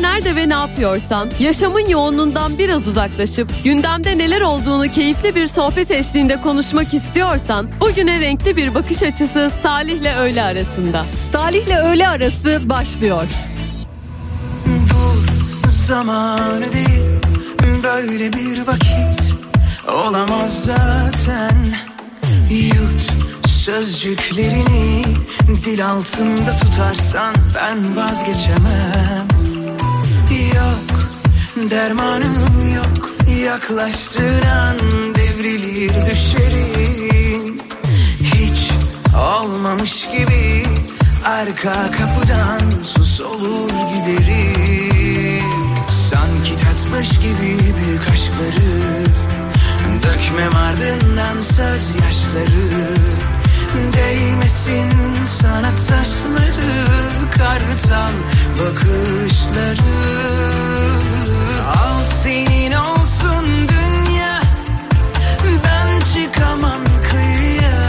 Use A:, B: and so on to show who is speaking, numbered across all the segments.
A: Nerede ve ne yapıyorsan yaşamın yoğunluğundan biraz uzaklaşıp gündemde neler olduğunu keyifli bir sohbet eşliğinde konuşmak istiyorsan bugüne renkli bir bakış açısı Salih'le öğle arasında. Salih'le öğle arası başlıyor.
B: Dur zamanı değil böyle bir vakit olamaz zaten Yut sözcüklerini dil altında tutarsan ben vazgeçemem dermanım yok yaklaştıran devrilir düşerim Hiç olmamış gibi arka kapıdan sus olur giderim. Sanki tatmış gibi büyük aşkları Dökmem ardından söz yaşları Değmesin sana taşları Kartal bakışları Al senin olsun dünya Ben çıkamam kıyıya.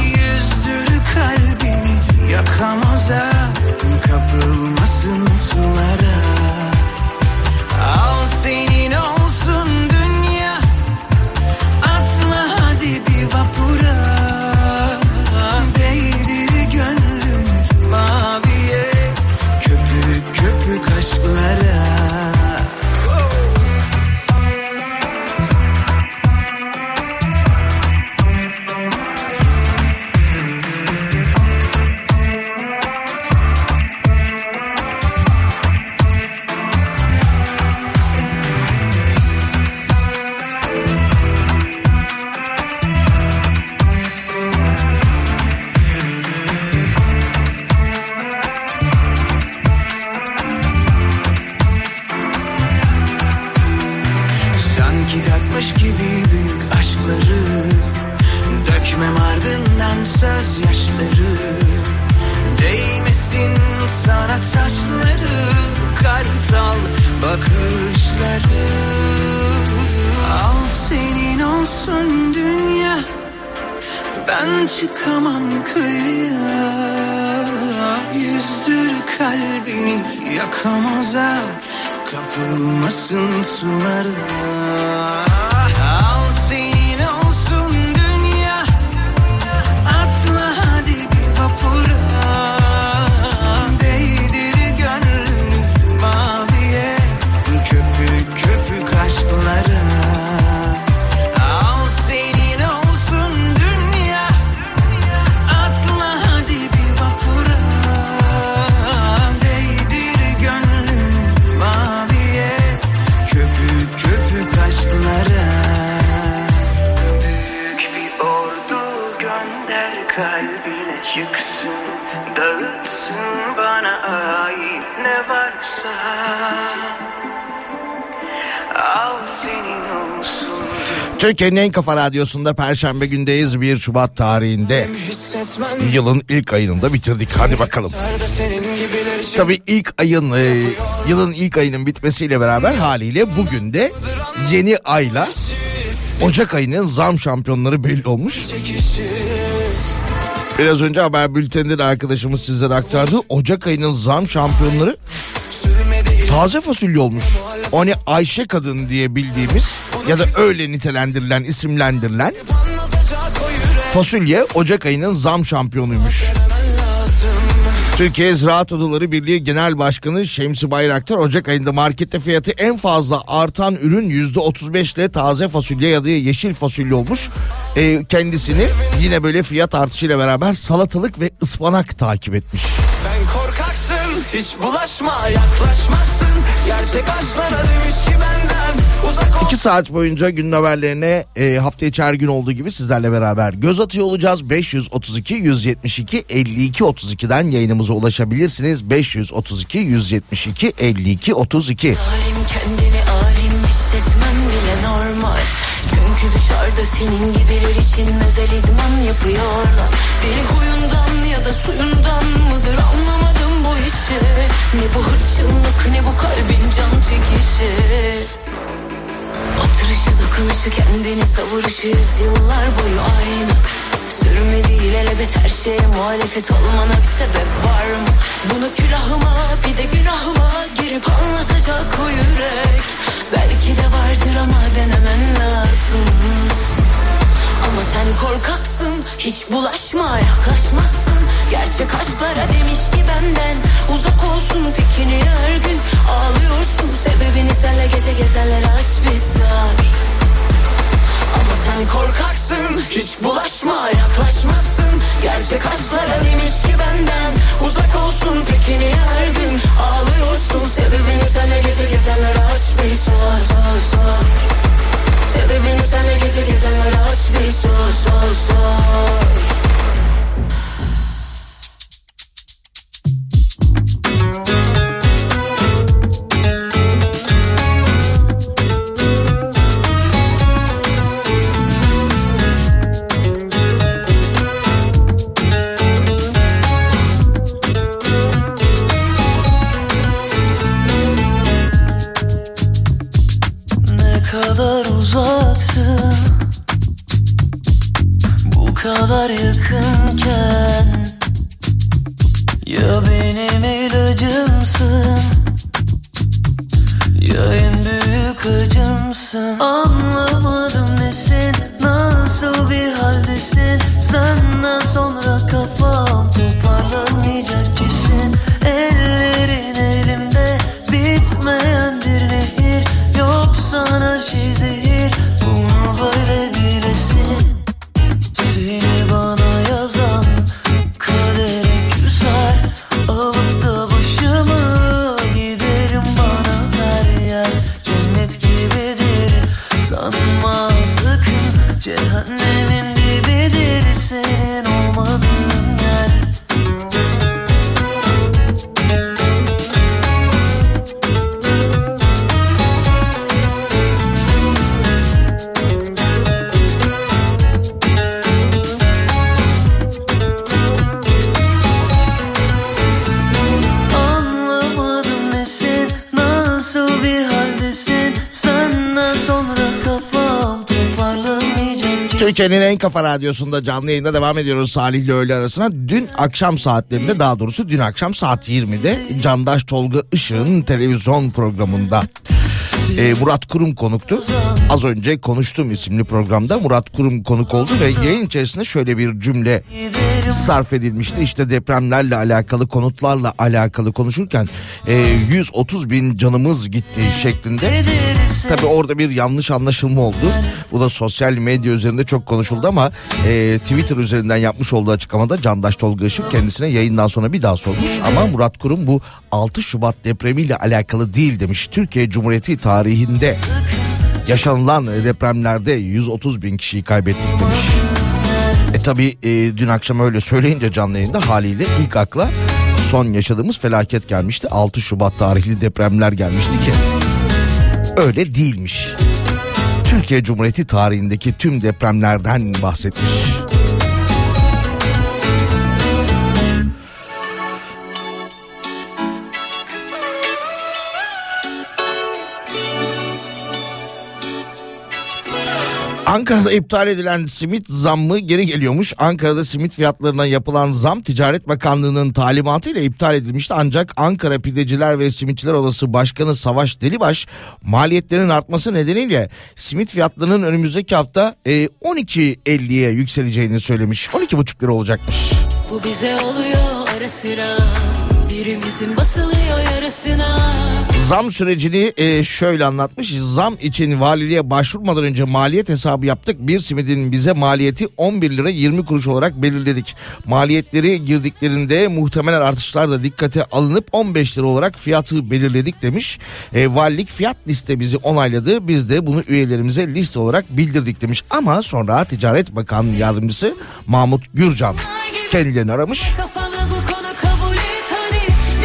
B: Yüzdür kalbimi yakamoza Kapılmasın Kapılmasın sulara Yıksın dağıtsın bana ait ne varsa Al senin olsun
C: Türkiye'nin en kafa radyosunda Perşembe gündeyiz 1 Şubat tarihinde. Yılın ilk ayını da bitirdik. Hadi bakalım. Tabii ilk ayın e, yılın ilk ayının bitmesiyle beraber haliyle bugün de yeni ayla Ocak ayının zam şampiyonları belli olmuş. Biraz önce haber bülteninde de arkadaşımız sizlere aktardı. Ocak ayının zam şampiyonları taze fasulye olmuş. O hani Ayşe kadın diye bildiğimiz ya da öyle nitelendirilen, isimlendirilen fasulye Ocak ayının zam şampiyonuymuş. Türkiye Ziraat Odaları Birliği Genel Başkanı Şemsi Bayraktar Ocak ayında markette fiyatı en fazla artan ürün yüzde 35 ile taze fasulye ya da yeşil fasulye olmuş. Ee, kendisini yine böyle fiyat artışıyla beraber salatalık ve ıspanak takip etmiş.
B: Sen korkaksın hiç bulaşma yaklaşmazsın Gerçek aşklara demiş ki benden uzak ol
C: İki saat boyunca günün haberlerine e, hafta içi her gün olduğu gibi sizlerle beraber göz atıyor olacağız. 532 172 52 32'den yayınımıza ulaşabilirsiniz. 532 172 52 32.
D: Alim kendini normal Çünkü dışarıda senin gibiler için özel idman yapıyorlar. Deli huyundan ya da suyundan mıdır anlamadım bu işi. Ne bu hırçınlık ne bu kalbin can çekişi. Oturuşu dokunuşu kendini savuruşu yüzyıllar boyu aynı Sürme değil elebet her şeye muhalefet olmana bir sebep var mı? Bunu külahıma bir de günahıma
E: Gelip anlatacak o yürek. Belki de vardır ama denemen lazım. Ama sen korkaksın Hiç bulaşma yaklaşmazsın. Gerçek aşklara demiş ki benden Uzak olsun peki niye her gün. Ağlıyorsun sebebini senle gece gezenlere aç bir sar Ama sen korkaksın Hiç bulaşma yaklaşmazsın. Gerçek aşklara demiş ki benden Uzak olsun peki niye her gün Ağlıyorsun? Sebebini senle gece gezenlere aç bir sor sor sor Sebebini senle gece gezenlere aç bir sor sor sor
F: kadar yakınken Ya benim ilacımsın Ya en büyük acımsın. Anlamadım
C: kafa radyosunda canlı yayında devam ediyoruz Salih ile öğle arasına. Dün akşam saatlerinde daha doğrusu dün akşam saat 20'de Candaş Tolga Işık'ın televizyon programında e, Murat Kurum konuktu. Az önce konuştuğum isimli programda Murat Kurum konuk oldu ve yayın içerisinde şöyle bir cümle sarf edilmişti. İşte depremlerle alakalı konutlarla alakalı konuşurken e, 130 bin canımız gitti şeklinde. Tabi orada bir yanlış anlaşılma oldu. Bu da sosyal medya üzerinde çok konuşuldu ama e, Twitter üzerinden yapmış olduğu açıklamada Candaş Tolga Işık kendisine yayından sonra bir daha sormuş. Ama Murat Kurum bu 6 Şubat depremiyle alakalı değil demiş. Türkiye Cumhuriyeti tarihinde yaşanılan depremlerde 130 bin kişiyi kaybettik demiş. E tabi dün akşam öyle söyleyince canlı yayında haliyle ilk akla son yaşadığımız felaket gelmişti. 6 Şubat tarihli depremler gelmişti ki öyle değilmiş. Türkiye Cumhuriyeti tarihindeki tüm depremlerden bahsetmiş. Ankara'da iptal edilen simit zammı geri geliyormuş. Ankara'da simit fiyatlarına yapılan zam Ticaret Bakanlığı'nın talimatıyla iptal edilmişti. Ancak Ankara Pideciler ve Simitçiler Odası Başkanı Savaş Delibaş maliyetlerin artması nedeniyle simit fiyatlarının önümüzdeki hafta e, 12.50'ye yükseleceğini söylemiş. 12,5 lira olacakmış.
E: Bu bize oluyor ara sıra Birimizin basılıyor yarasına
C: Zam sürecini e, şöyle anlatmış. Zam için valiliğe başvurmadan önce maliyet hesabı yaptık. Bir simidin bize maliyeti 11 lira 20 kuruş olarak belirledik. Maliyetleri girdiklerinde muhtemelen artışlar da dikkate alınıp 15 lira olarak fiyatı belirledik demiş. E, valilik fiyat listemizi onayladı. Biz de bunu üyelerimize liste olarak bildirdik demiş. Ama sonra Ticaret Bakanı Yardımcısı Mahmut Gürcan kendilerini aramış.
E: Kapalı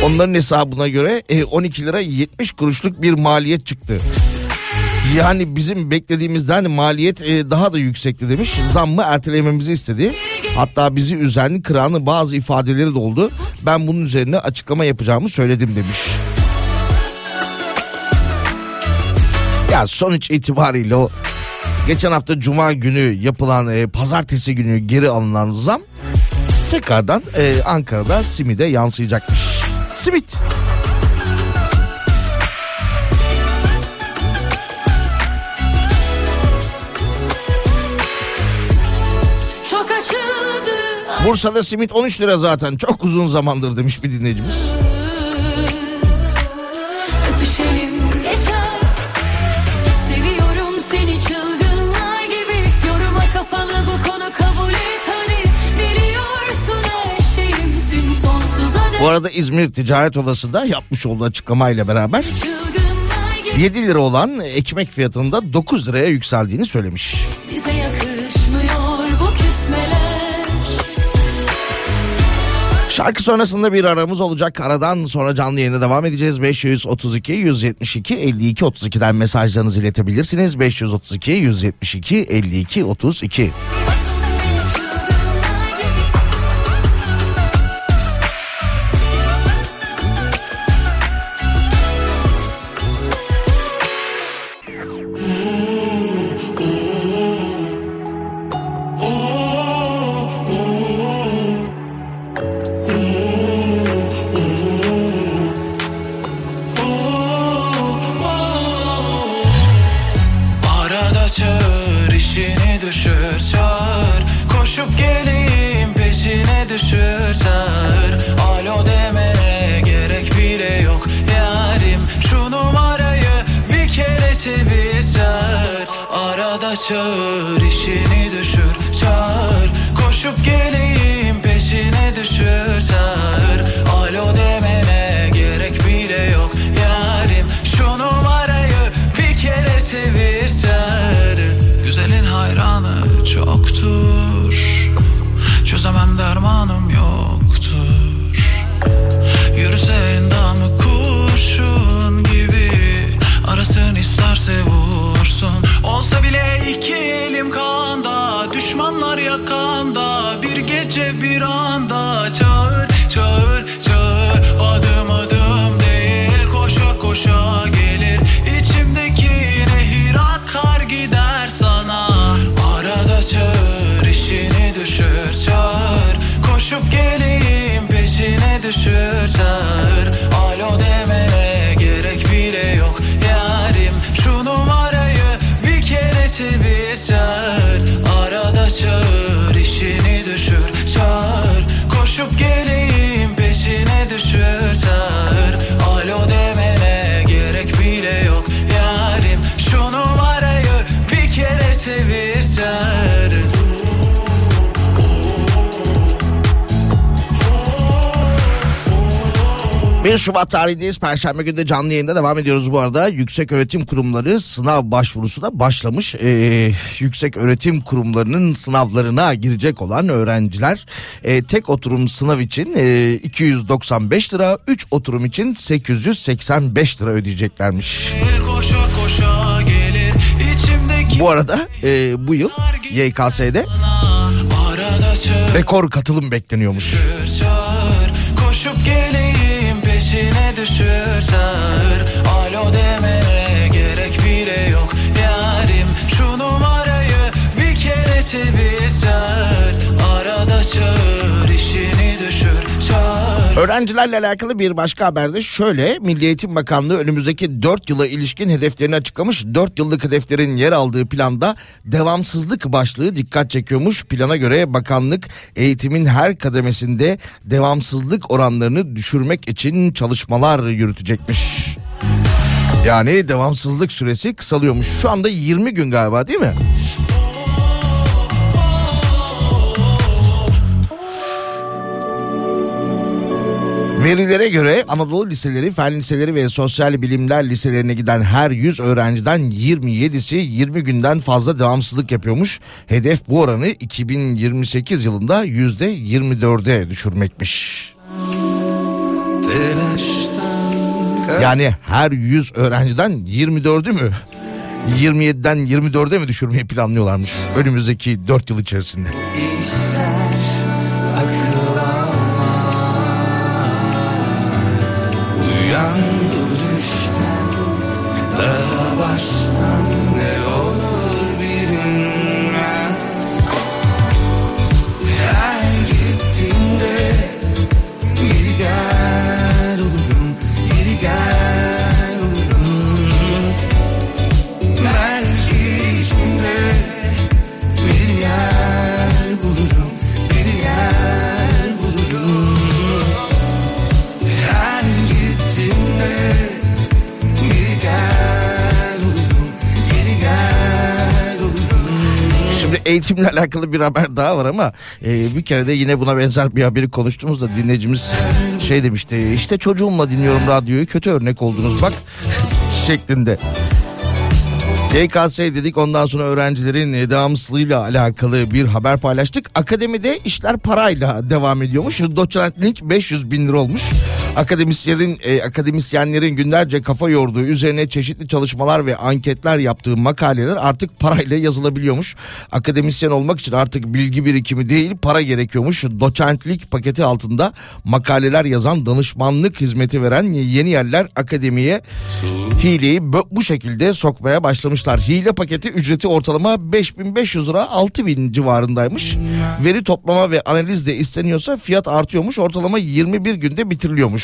C: Onların hesabına göre e, 12 lira 70 kuruşluk bir maliyet çıktı. Yani bizim beklediğimizden maliyet e, daha da yüksekti demiş. Zammı ertelememizi istedi. Hatta bizi üzen, kıran bazı ifadeleri de oldu. Ben bunun üzerine açıklama yapacağımı söyledim demiş. Ya sonuç itibariyle o geçen hafta cuma günü yapılan e, pazartesi günü geri alınan zam tekrardan e, Ankara'da simide yansıyacakmış. Smith. Bursa'da simit 13 lira zaten. Çok uzun zamandır demiş bir dinleyicimiz.
G: Bu
C: arada İzmir Ticaret Odası'nda yapmış olduğu açıklamayla beraber
G: Çılgınlar gibi
C: 7 lira olan ekmek fiyatında 9 liraya yükseldiğini söylemiş.
G: bize yakışmıyor bu küsmeler
C: Şarkı sonrasında bir aramız olacak. Aradan sonra canlı yayına devam edeceğiz. 532 172 52 32'den mesajlarınızı iletebilirsiniz. 532 172 52 32.
H: çevir çağır Arada çağır işini düşür çağır. Koşup geleyim peşine düşür çağır. Alo demene gerek bile yok yarim. Şu numarayı bir kere çevir çağır. Güzelin hayranı çoktur. Çözemem dermanım yoktur. Yürüse isterse vursun Olsa bile iki elim bir kere çevir çağır
C: 1 Şubat tarihindeyiz. Perşembe günü de canlı yayında devam ediyoruz bu arada. Yüksek öğretim kurumları sınav başvurusu da başlamış. Ee, yüksek öğretim kurumlarının sınavlarına girecek olan öğrenciler e, tek oturum sınav için e, 295 lira, 3 oturum için 885 lira ödeyeceklermiş.
H: Koşa koşa
C: Bu arada e, bu yıl YKS'de rekor katılım bekleniyormuş.
H: Koşup geleyim peşine düşür çağır Alo demene gerek bile yok yarim. Şu numarayı bir kere çevir çağır
C: Öğrencilerle alakalı bir başka haberde şöyle Milli Eğitim Bakanlığı önümüzdeki 4 yıla ilişkin hedeflerini açıklamış. 4 yıllık hedeflerin yer aldığı planda devamsızlık başlığı dikkat çekiyormuş. Plana göre bakanlık eğitimin her kademesinde devamsızlık oranlarını düşürmek için çalışmalar yürütecekmiş. Yani devamsızlık süresi kısalıyormuş. Şu anda 20 gün galiba değil mi? Verilere göre Anadolu liseleri, fen liseleri ve sosyal bilimler liselerine giden her 100 öğrenciden 27'si 20 günden fazla devamsızlık yapıyormuş. Hedef bu oranı 2028 yılında %24'e düşürmekmiş. Yani her 100 öğrenciden 24'ü mü? 27'den 24'e mi düşürmeyi planlıyorlarmış önümüzdeki 4 yıl içerisinde?
I: akıl down
C: eğitimle alakalı bir haber daha var ama e, bir kere de yine buna benzer bir haberi konuştuğumuzda dinleyicimiz şey demişti. İşte çocuğumla dinliyorum radyoyu kötü örnek oldunuz bak şeklinde. YKS dedik ondan sonra öğrencilerin e, devamsızlığıyla alakalı bir haber paylaştık. Akademide işler parayla devam ediyormuş. Doçentlik 500 bin lira olmuş. Akademisyenlerin, e, akademisyenlerin günlerce kafa yorduğu üzerine çeşitli çalışmalar ve anketler yaptığı makaleler artık parayla yazılabiliyormuş. Akademisyen olmak için artık bilgi birikimi değil para gerekiyormuş. Doçentlik paketi altında makaleler yazan danışmanlık hizmeti veren yeni yerler akademiye hileyi bu şekilde sokmaya başlamışlar. Hile paketi ücreti ortalama 5500 lira 6000 civarındaymış. Veri toplama ve analiz de isteniyorsa fiyat artıyormuş. Ortalama 21 günde bitiriliyormuş.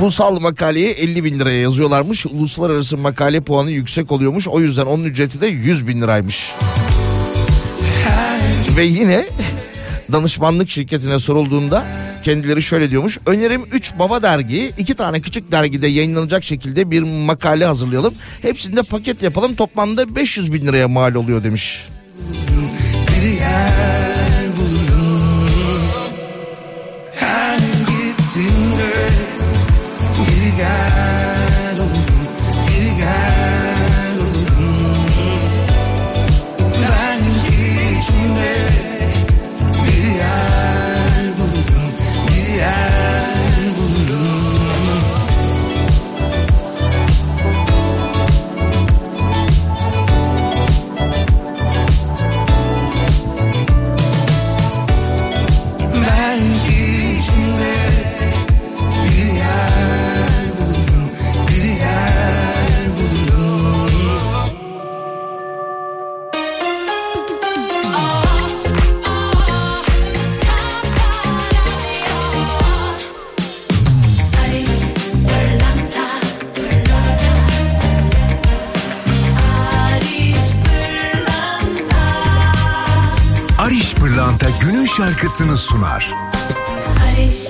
C: Ulusal makaleye 50 bin liraya yazıyorlarmış. Uluslararası makale puanı yüksek oluyormuş. O yüzden onun ücreti de 100 bin liraymış. Ve yine danışmanlık şirketine sorulduğunda kendileri şöyle diyormuş. Önerim 3 baba dergi, 2 tane küçük dergide yayınlanacak şekilde bir makale hazırlayalım. Hepsinde paket yapalım toplamda 500 bin liraya mal oluyor demiş.
F: Bir yer bulurum
J: şarkısını sunar.
D: Barış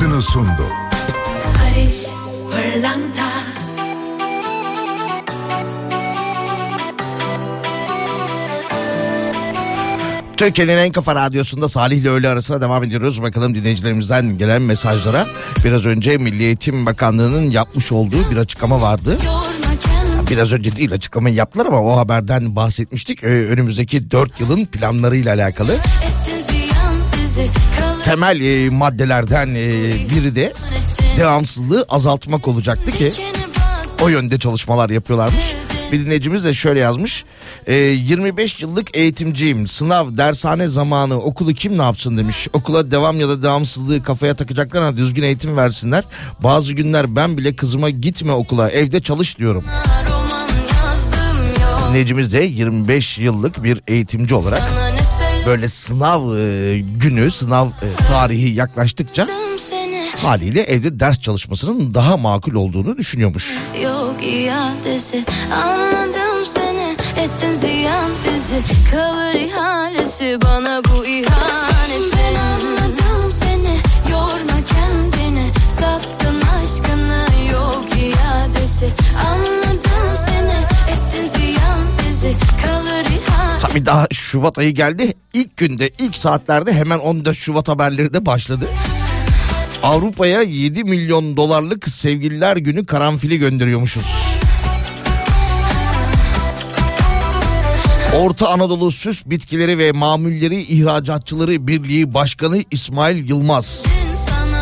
J: şarkısını sundu.
D: Barış Pırlanta
C: Türkiye'nin en kafa radyosunda Salih ile öğle arasına devam ediyoruz. Bakalım dinleyicilerimizden gelen mesajlara. Biraz önce Milli Eğitim Bakanlığı'nın yapmış olduğu bir açıklama vardı. Biraz önce değil açıklamayı yaptılar ama o haberden bahsetmiştik. Ee, önümüzdeki 4 yılın planlarıyla alakalı.
D: ettin ziyan bizi
C: Temel e, maddelerden e, biri de devamsızlığı azaltmak olacaktı ki o yönde çalışmalar yapıyorlarmış. Bir dinleyicimiz de şöyle yazmış. E, 25 yıllık eğitimciyim. Sınav, dershane zamanı okulu kim ne yapsın demiş. Okula devam ya da devamsızlığı kafaya takacaklarına düzgün eğitim versinler. Bazı günler ben bile kızıma gitme okula evde çalış diyorum. Dinleyicimiz de 25 yıllık bir eğitimci olarak böyle sınav e, günü, sınav e, tarihi yaklaştıkça haliyle evde ders çalışmasının daha makul olduğunu düşünüyormuş.
D: Yok iadesi anladım seni. Ettin ziyan bizi. Kalır ihalesi bana bu ihanetin anladım seni. Yorma kendini. Sattın aşkını. Yok iadesi anladım seni. Ettin ziyan bizi. Kalır
C: Tabii daha Şubat ayı geldi. İlk günde, ilk saatlerde hemen 14 Şubat haberleri de başladı. Avrupa'ya 7 milyon dolarlık sevgililer günü karanfili gönderiyormuşuz. Orta Anadolu Süs Bitkileri ve Mamulleri İhracatçıları Birliği Başkanı İsmail Yılmaz.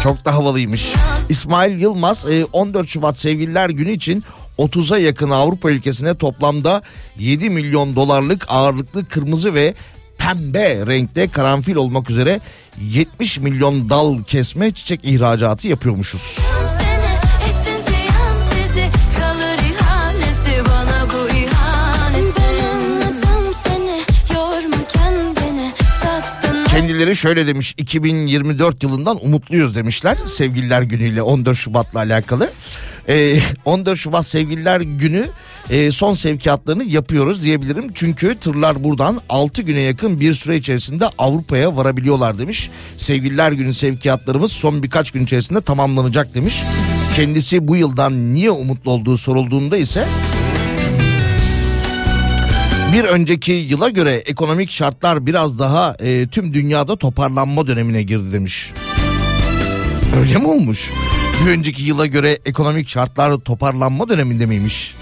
C: Çok da havalıymış. İsmail Yılmaz e, 14 Şubat Sevgililer Günü için 30'a yakın Avrupa ülkesine toplamda 7 milyon dolarlık ağırlıklı kırmızı ve pembe renkte karanfil olmak üzere 70 milyon dal kesme çiçek ihracatı yapıyormuşuz. Kendileri şöyle demiş 2024 yılından umutluyuz demişler sevgililer günüyle 14 Şubat'la alakalı. Ee, 14 Şubat sevgililer günü e, son sevkiyatlarını yapıyoruz diyebilirim. Çünkü tırlar buradan 6 güne yakın bir süre içerisinde Avrupa'ya varabiliyorlar demiş. Sevgililer günü sevkiyatlarımız son birkaç gün içerisinde tamamlanacak demiş. Kendisi bu yıldan niye umutlu olduğu sorulduğunda ise bir önceki yıla göre ekonomik şartlar biraz daha e, tüm dünyada toparlanma dönemine girdi demiş. Öyle mi olmuş? Bir önceki yıla göre ekonomik şartlar toparlanma döneminde miymiş?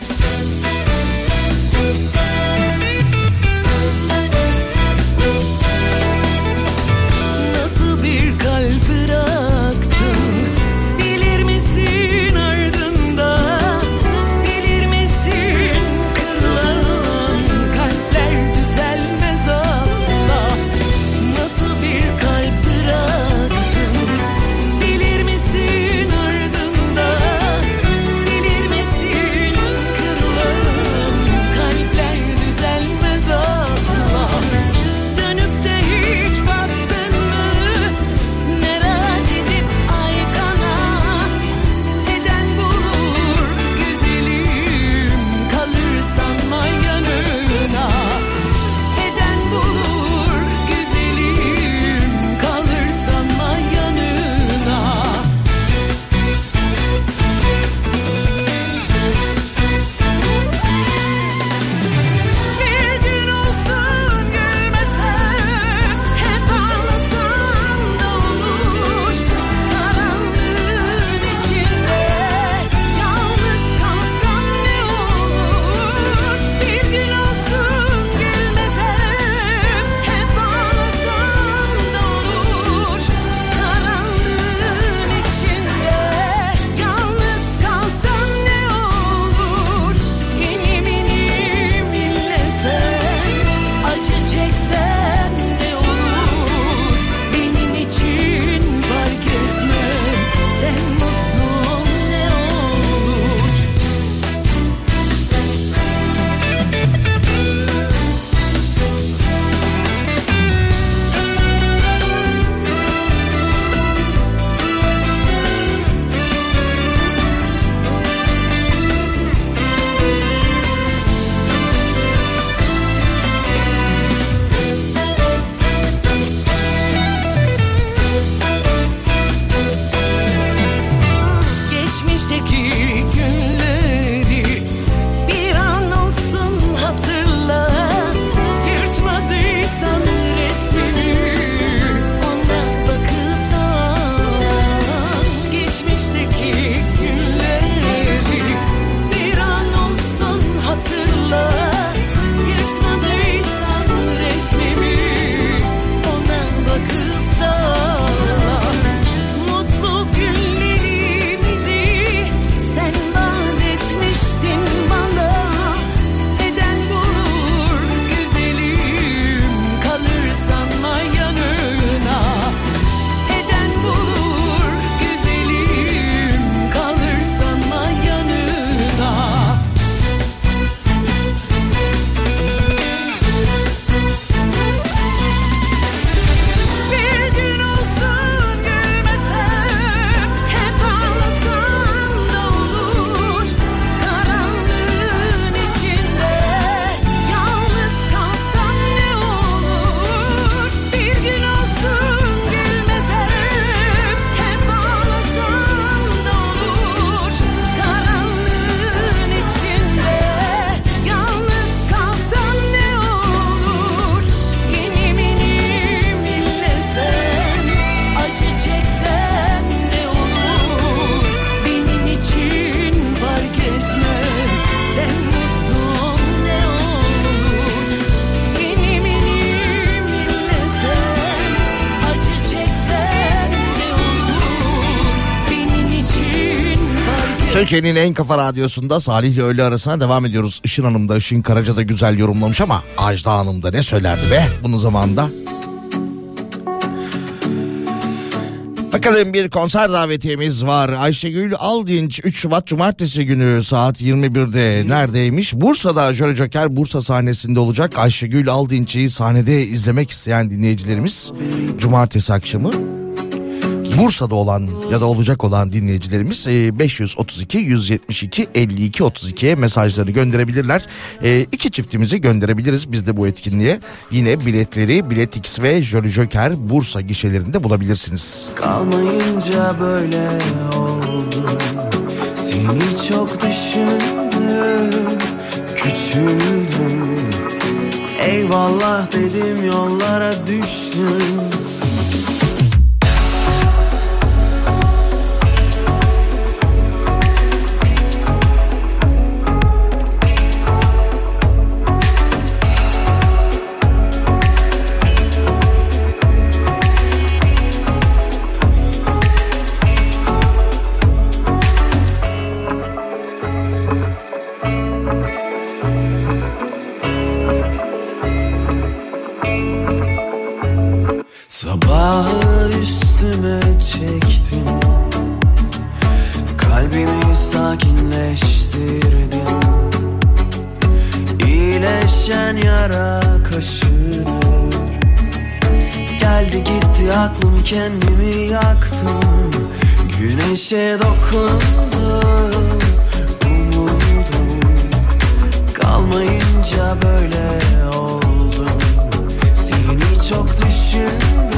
C: Türkiye'nin en kafa radyosunda Salih ile öğle arasına devam ediyoruz. Işın Hanım da Işın Karaca da güzel yorumlamış ama Ajda Hanım da ne söylerdi be bunun zamanında. Bakalım bir konser davetiyemiz var. Ayşegül Aldinç 3 Şubat Cumartesi günü saat 21'de neredeymiş? Bursa'da Jöle Joker Bursa sahnesinde olacak. Ayşegül Aldinç'i sahnede izlemek isteyen dinleyicilerimiz Cumartesi akşamı Bursa'da olan ya da olacak olan dinleyicilerimiz e, 532 172 52 32'ye mesajları gönderebilirler. E, iki çiftimizi gönderebiliriz biz de bu etkinliğe. Yine biletleri Bilet X ve Jolly Joker Bursa gişelerinde bulabilirsiniz.
K: Kalmayınca böyle oldum Seni çok düşündüm Küçüldüm Eyvallah dedim yollara düştüm Sabahı üstüme çektim. Kalbimi sakinleştirdim. İyileşen yara kaşınır. Geldi gitti aklım kendimi yaktım. Güneşe dokundum Umudum. Kalmayınca böyle oldum. Seni çok düşündüm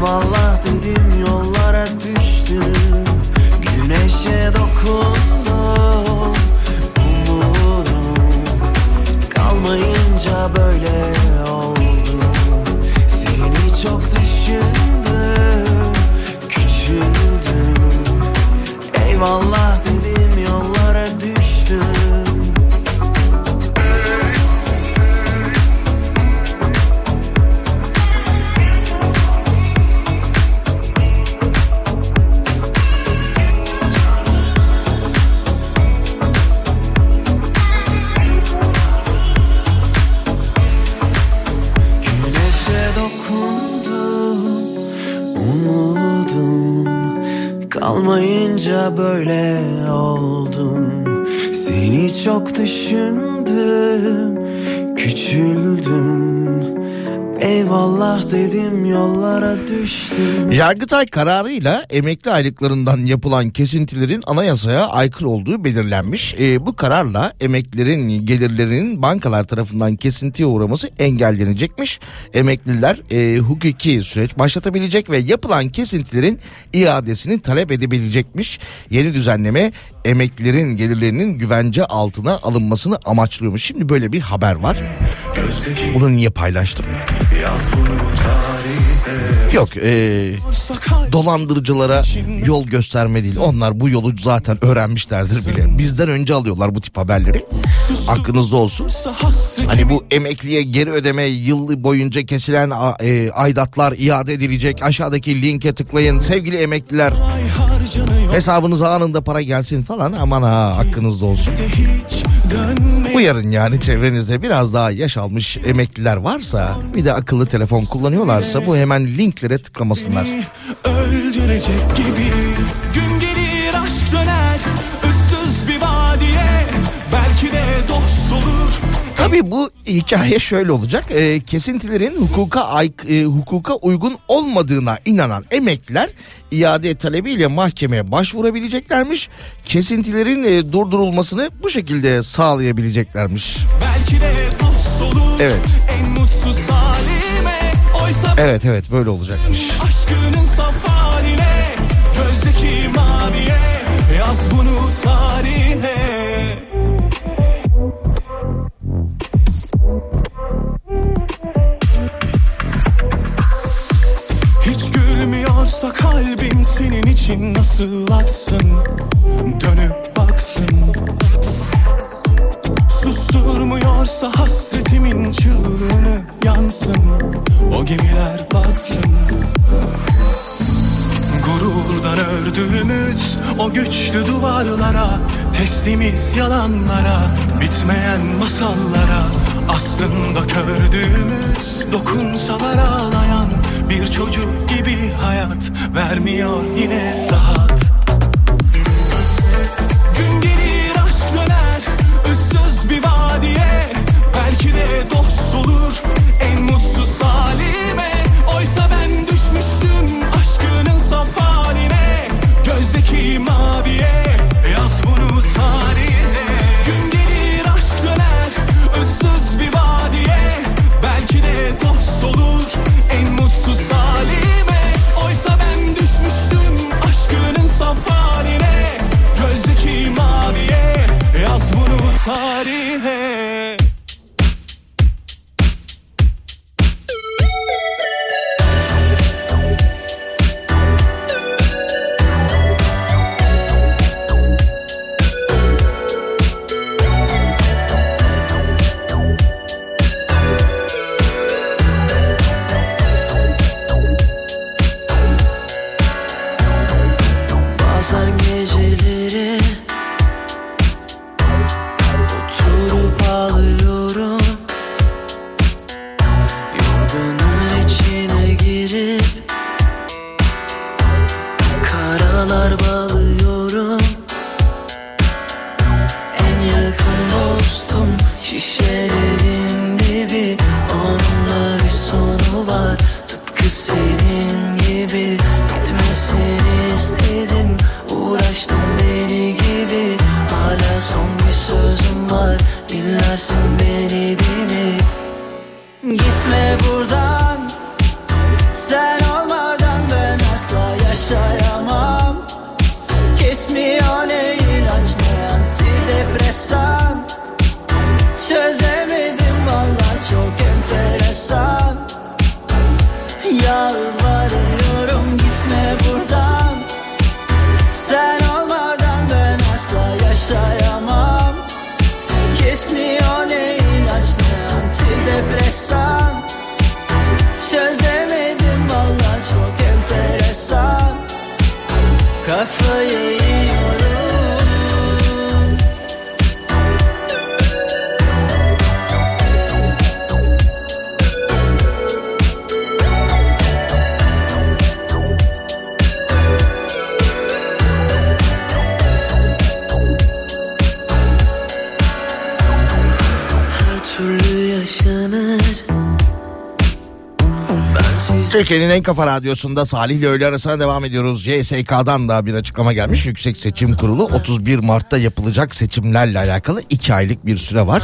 K: Eyvallah dedim yollara düştüm. Güneşe dokundum. Umudum kalmayınca böyle oldum. Seni çok düşündüm Küçüldüm. Eyvallah düşündüm Küçüldüm. Eyvallah dedim yollara düştüm
C: Yargıtay kararıyla emekli aylıklarından yapılan kesintilerin anayasaya aykırı olduğu belirlenmiş. Ee, bu kararla emeklilerin gelirlerinin bankalar tarafından kesintiye uğraması engellenecekmiş. Emekliler e, hukuki süreç başlatabilecek ve yapılan kesintilerin iadesini talep edebilecekmiş. Yeni düzenleme emeklilerin gelirlerinin güvence altına alınmasını amaçlıyormuş. Şimdi böyle bir haber var. Bunu niye paylaştım? Yok e, dolandırıcılara yol gösterme değil. Onlar bu yolu zaten öğrenmişlerdir bile. Bizden önce alıyorlar bu tip haberleri. Aklınızda olsun. Hani bu emekliye geri ödeme yıl boyunca kesilen e, aidatlar iade edilecek. Aşağıdaki linke tıklayın sevgili emekliler. Hesabınıza anında para gelsin falan aman ha hakkınızda olsun. Uyarın yani çevrenizde biraz daha yaş almış emekliler varsa bir de akıllı telefon kullanıyorlarsa bu hemen linklere tıklamasınlar.
K: Öldürecek gibi Gün
C: Tabii bu hikaye şöyle olacak. Ee, kesintilerin hukuka ay- e, hukuka uygun olmadığına inanan emekliler iade talebiyle mahkemeye başvurabileceklermiş. Kesintilerin e, durdurulmasını bu şekilde sağlayabileceklermiş.
K: Belki de dost olur
C: Evet.
K: En mutsuz halime Oysa
C: Evet evet böyle olacakmış.
K: aşkının saf haline Gözdeki maviye Yaz bunu tarihe gülmüyorsa kalbim senin için nasıl atsın? Dönüp baksın. Susturmuyorsa hasretimin çığlığını yansın. O gemiler batsın.
F: Gururdan ördüğümüz o güçlü duvarlara Teslimiz yalanlara Bitmeyen masallara Aslında kördüğümüz Dokunsalar ağlayan Bir çocuk gibi hayat Vermiyor yine rahat. Gün gelir aşk döner ıssız bir vadiye. Belki de dost olur
C: Türkiye'nin en kafa radyosunda Salih ile öğle arasına devam ediyoruz. YSK'dan da bir açıklama gelmiş. Yüksek Seçim Kurulu 31 Mart'ta yapılacak seçimlerle alakalı 2 aylık bir süre var.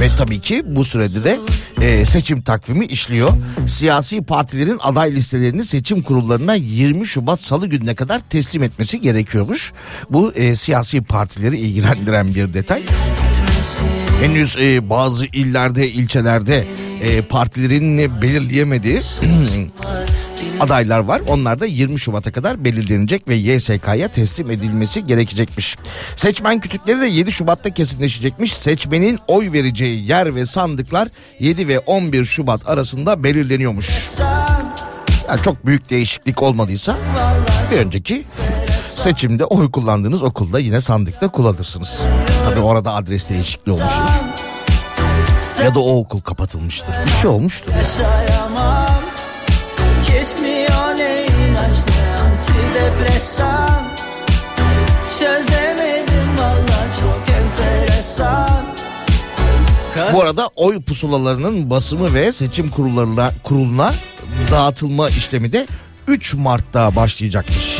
C: Ve tabii ki bu sürede de e, seçim takvimi işliyor. Siyasi partilerin aday listelerini seçim kurullarına 20 Şubat Salı gününe kadar teslim etmesi gerekiyormuş. Bu e, siyasi partileri ilgilendiren bir detay. Henüz e, bazı illerde, ilçelerde e, partilerin belirleyemediği adaylar var. Onlar da 20 Şubat'a kadar belirlenecek ve YSK'ya teslim edilmesi gerekecekmiş. Seçmen kütükleri de 7 Şubat'ta kesinleşecekmiş. Seçmenin oy vereceği yer ve sandıklar 7 ve 11 Şubat arasında belirleniyormuş. Yani çok büyük değişiklik olmadıysa bir önceki seçimde oy kullandığınız okulda yine sandıkta kullanırsınız. Tabii orada adres değişikliği olmuştur. Ya da o okul kapatılmıştır. Bir şey olmuştur.
L: antidepresan Çözemedim valla çok enteresan
C: Bu arada oy pusulalarının basımı ve seçim kurullarına kuruluna dağıtılma işlemi de 3 Mart'ta başlayacakmış.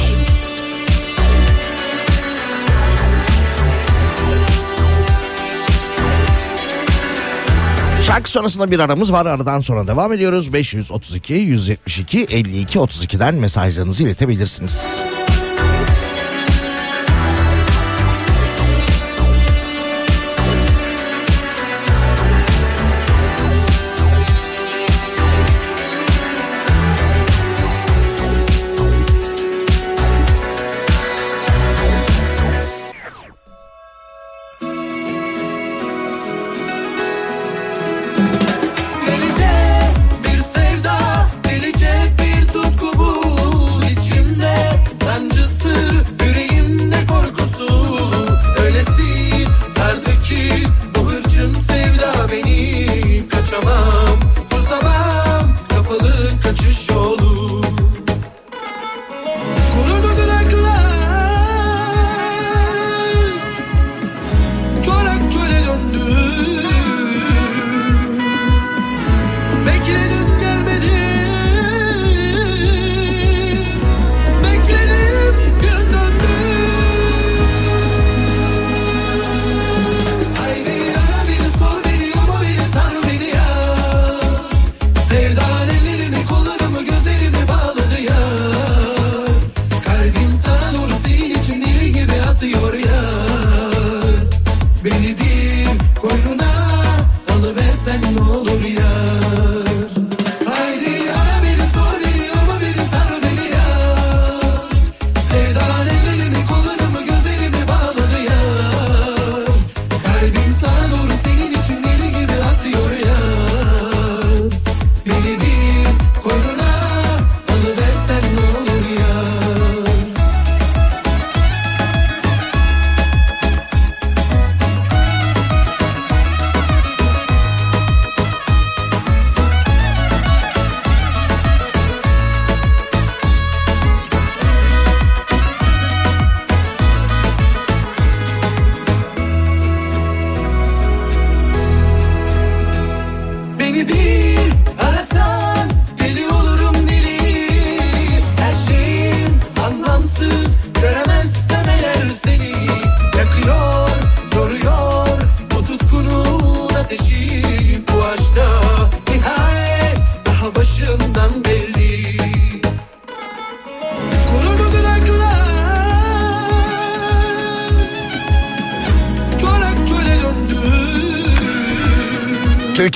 C: Şarkı sonrasında bir aramız var. Aradan sonra devam ediyoruz. 532 172 52 32'den mesajlarınızı iletebilirsiniz.
F: Delice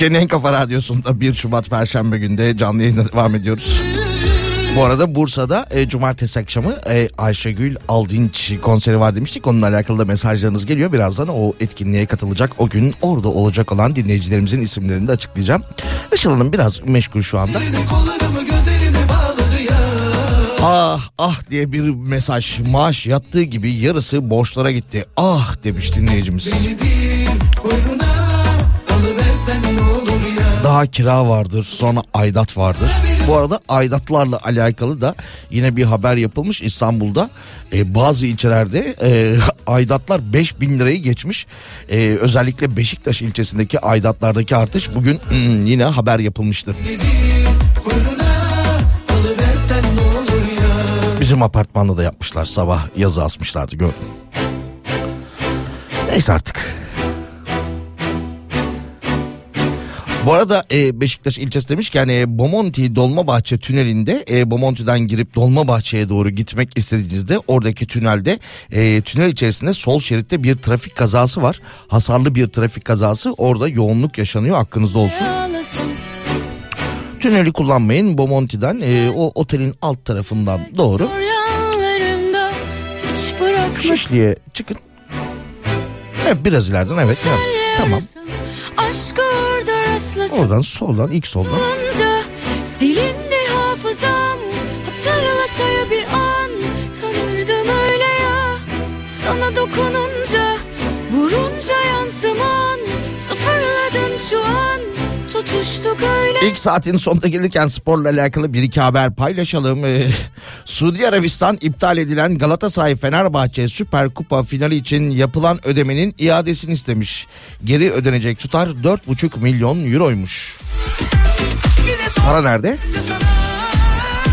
C: Türkiye'nin en kafa radyosunda 1 Şubat Perşembe günde canlı yayına devam ediyoruz. Bu arada Bursa'da e, cumartesi akşamı e, Ayşegül Aldinç konseri var demiştik. Onunla alakalı da mesajlarınız geliyor. Birazdan o etkinliğe katılacak o gün orada olacak olan dinleyicilerimizin isimlerini de açıklayacağım. Işıl Hanım biraz meşgul şu anda. Ah ah diye bir mesaj maaş yattığı gibi yarısı borçlara gitti. Ah demiş dinleyicimiz.
F: Beni bir
C: Daha kira vardır sonra aidat vardır. Bu arada aidatlarla alakalı da yine bir haber yapılmış İstanbul'da. e, bazı ilçelerde e, aidatlar 5000 lirayı geçmiş. E, özellikle Beşiktaş ilçesindeki aidatlardaki artış bugün hmm, yine haber yapılmıştı. Bizim apartmanda da yapmışlar sabah yazı asmışlardı gördüm. Neyse artık. Bu arada e, Beşiktaş ilçesi demişken e, Bomonti Dolmabahçe tünelinde e, Bomonti'den girip Dolmabahçe'ye doğru gitmek istediğinizde oradaki tünelde e, tünel içerisinde sol şeritte bir trafik kazası var. Hasarlı bir trafik kazası orada yoğunluk yaşanıyor aklınızda olsun. Tüneli kullanmayın Bomonti'den e, o otelin alt tarafından doğru Şişli'ye çıkın. Evet biraz ileriden evet. Tamam.
G: Aşkı orada rastlasın
C: Oradan soldan ilk soldan.
G: Silindi hafızam. Hatırlasa ya bir an Tanırdım öyle ya. Sana dokununca Vurunca yansıman. Sıfırladın şu an
C: İlk saatin sonuna gelirken sporla alakalı bir iki haber paylaşalım. Ee, Suudi Arabistan iptal edilen Galatasaray Fenerbahçe Süper Kupa finali için yapılan ödemenin iadesini istemiş. Geri ödenecek tutar 4,5 milyon euroymuş. Para nerede?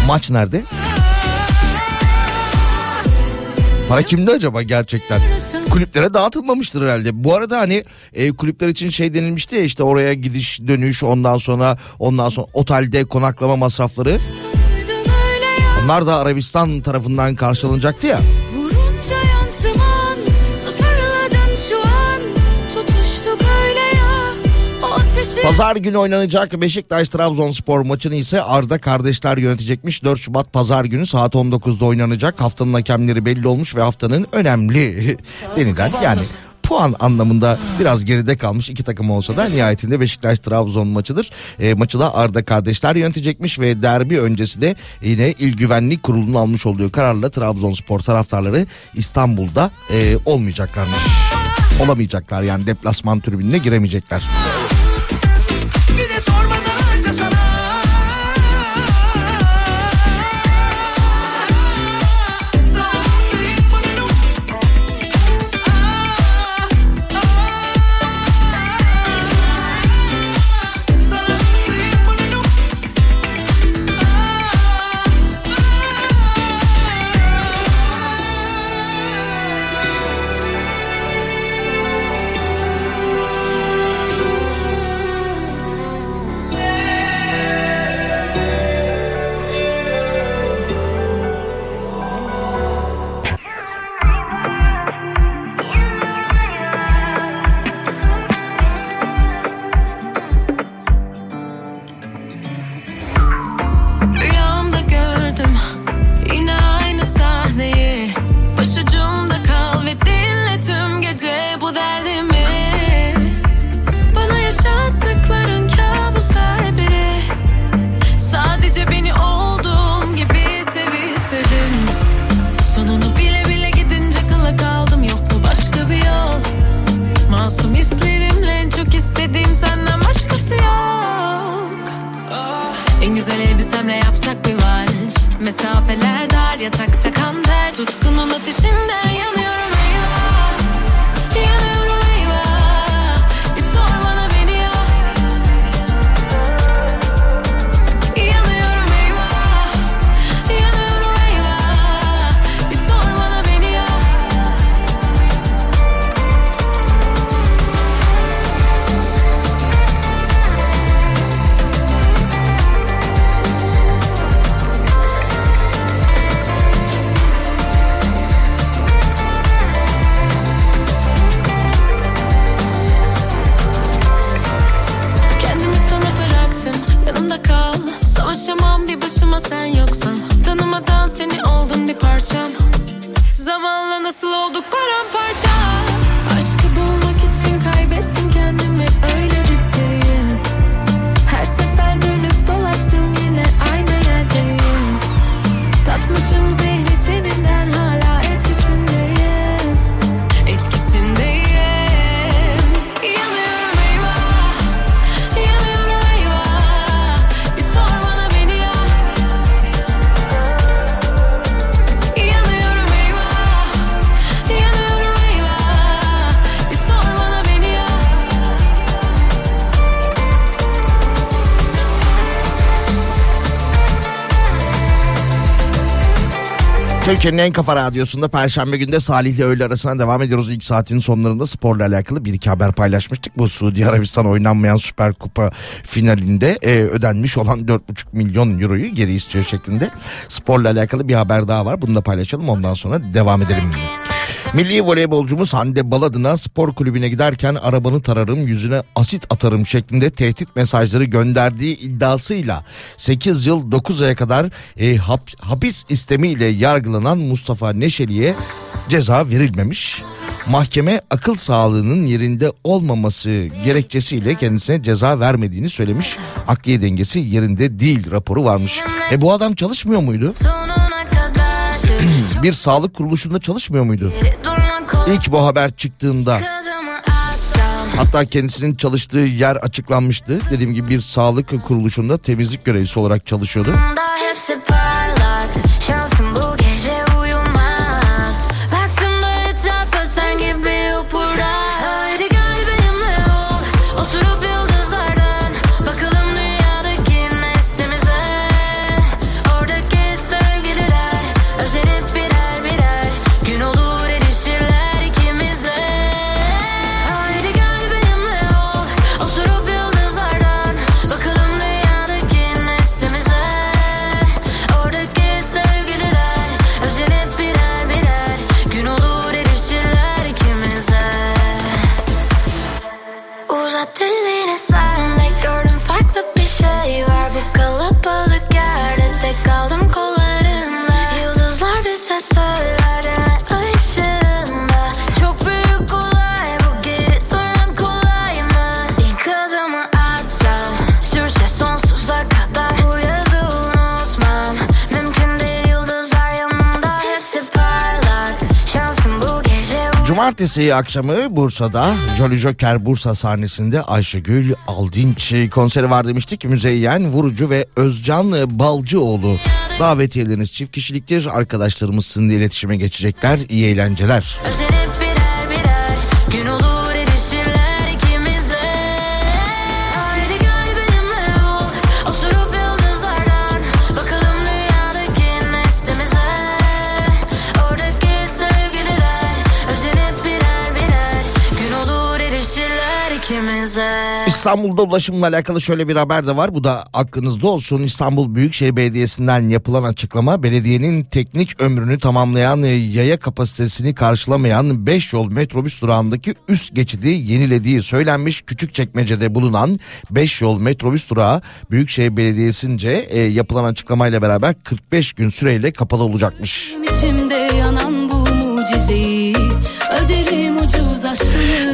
C: Maç nerede? Para kimde acaba gerçekten? Kulüplere dağıtılmamıştır herhalde. Bu arada hani e, kulüpler için şey denilmişti ya işte oraya gidiş dönüş ondan sonra ondan sonra otelde konaklama masrafları. Onlar da Arabistan tarafından karşılanacaktı ya.
G: Vurunca
C: Pazar günü oynanacak Beşiktaş Trabzonspor maçını ise Arda kardeşler yönetecekmiş. 4 Şubat Pazar günü saat 19'da oynanacak. Haftanın hakemleri belli olmuş ve haftanın önemli denilen yani puan anlamında biraz geride kalmış iki takım olsa da nihayetinde Beşiktaş Trabzon maçıdır. E, maçı da Arda kardeşler yönetecekmiş ve derbi öncesi de yine İl Güvenlik Kurulu'nun almış olduğu kararla Trabzonspor taraftarları İstanbul'da e, olmayacaklarmış. Olamayacaklar yani deplasman tribününe giremeyecekler.
F: Bir de sormadan
C: Türkiye'nin en kafa radyosunda Perşembe günde Salih ile öğle arasına devam ediyoruz. İlk saatin sonlarında sporla alakalı bir iki haber paylaşmıştık. Bu Suudi Arabistan oynanmayan Süper Kupa finalinde e, ödenmiş olan 4,5 milyon euroyu geri istiyor şeklinde. Sporla alakalı bir haber daha var. Bunu da paylaşalım ondan sonra devam edelim. Milli voleybolcumuz Hande Baladın'a spor kulübüne giderken arabanı tararım yüzüne asit atarım şeklinde tehdit mesajları gönderdiği iddiasıyla 8 yıl 9 aya kadar e, hap- hapis istemiyle yargılanan Mustafa Neşeli'ye ceza verilmemiş. Mahkeme akıl sağlığının yerinde olmaması gerekçesiyle kendisine ceza vermediğini söylemiş. Akliye dengesi yerinde değil raporu varmış. E bu adam çalışmıyor muydu? Bir sağlık kuruluşunda çalışmıyor muydu? İlk bu haber çıktığında hatta kendisinin çalıştığı yer açıklanmıştı. Dediğim gibi bir sağlık kuruluşunda temizlik görevlisi olarak çalışıyordu. Cumartesi akşamı Bursa'da Jolly Joker Bursa sahnesinde Ayşegül Aldinç konseri var demiştik. Müzeyyen Vurucu ve Özcan Balcıoğlu davetiyeleriniz çift kişiliktir. Arkadaşlarımız sizinle iletişime geçecekler. İyi eğlenceler.
M: Özenip
C: İstanbul'da ulaşımla alakalı şöyle bir haber de var. Bu da aklınızda olsun. İstanbul Büyükşehir Belediyesi'nden yapılan açıklama belediyenin teknik ömrünü tamamlayan yaya kapasitesini karşılamayan 5 yol metrobüs durağındaki üst geçidi yenilediği söylenmiş. Küçükçekmece'de bulunan 5 yol metrobüs durağı Büyükşehir Belediyesi'nce e, yapılan açıklamayla beraber 45 gün süreyle kapalı olacakmış.
G: İçimde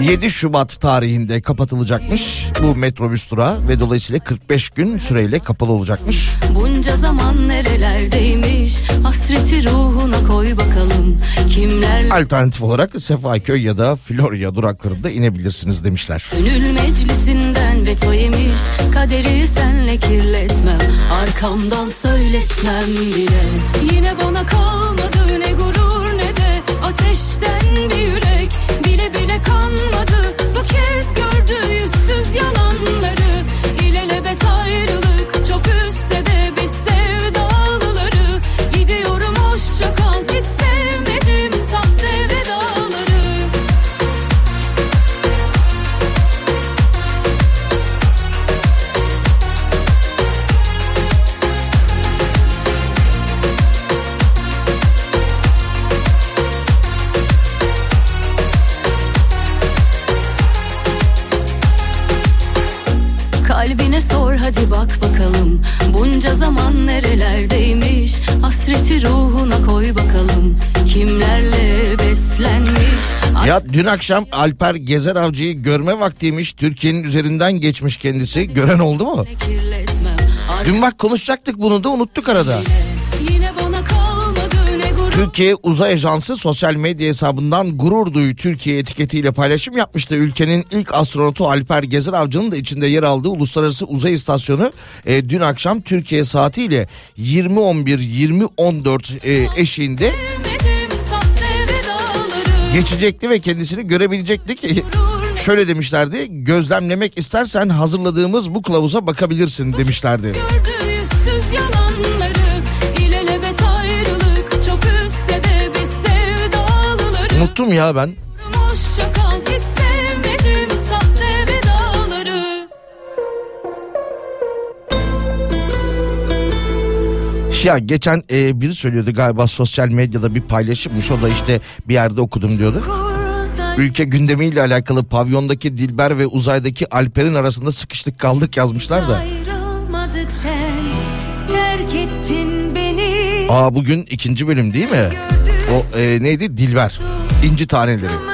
C: 7 Şubat tarihinde kapatılacakmış bu metrobüs durağı ve dolayısıyla 45 gün süreyle kapalı olacakmış.
G: Bunca zaman nerelerdeymiş? Hasreti ruhuna koy bakalım. Kimlerle
C: Alternatif olarak Sefaköy ya da Florya duraklarında inebilirsiniz demişler.
G: Gönül meclisinden veto yemiş. Kaderi senle kirletmem. Arkamdan söyletmem bile. Yine bana kalmadı ne gurur ne de ateşten bir yürek kanmadı bu kez gördü yüzsüz yalanları Bunca zaman nerelerdeymiş Hasreti ruhuna koy bakalım Kimlerle beslenmiş
C: Ya dün akşam Alper Gezer Avcı'yı görme vaktiymiş. Türkiye'nin üzerinden geçmiş kendisi. Gören oldu mu? Dün bak konuşacaktık bunu da unuttuk arada. Türkiye Uzay Ajansı sosyal medya hesabından gurur duyu Türkiye etiketiyle paylaşım yapmıştı. Ülkenin ilk astronotu Alper Gezer Avcı'nın da içinde yer aldığı Uluslararası Uzay İstasyonu e, dün akşam Türkiye saatiyle 20.11-20.14 e, eşiğinde geçecekti ve kendisini görebilecektik. Şöyle demişlerdi gözlemlemek istersen hazırladığımız bu kılavuza bakabilirsin demişlerdi.
G: Gördü
C: Unuttum ya ben. Ya geçen e, biri söylüyordu galiba sosyal medyada bir paylaşımmış o da işte bir yerde okudum diyordu. Ülke gündemiyle alakalı pavyondaki Dilber ve uzaydaki Alper'in arasında sıkıştık kaldık yazmışlar da.
G: Sen
C: Aa bugün ikinci bölüm değil mi? O e, neydi Dilber. İnci taneleri.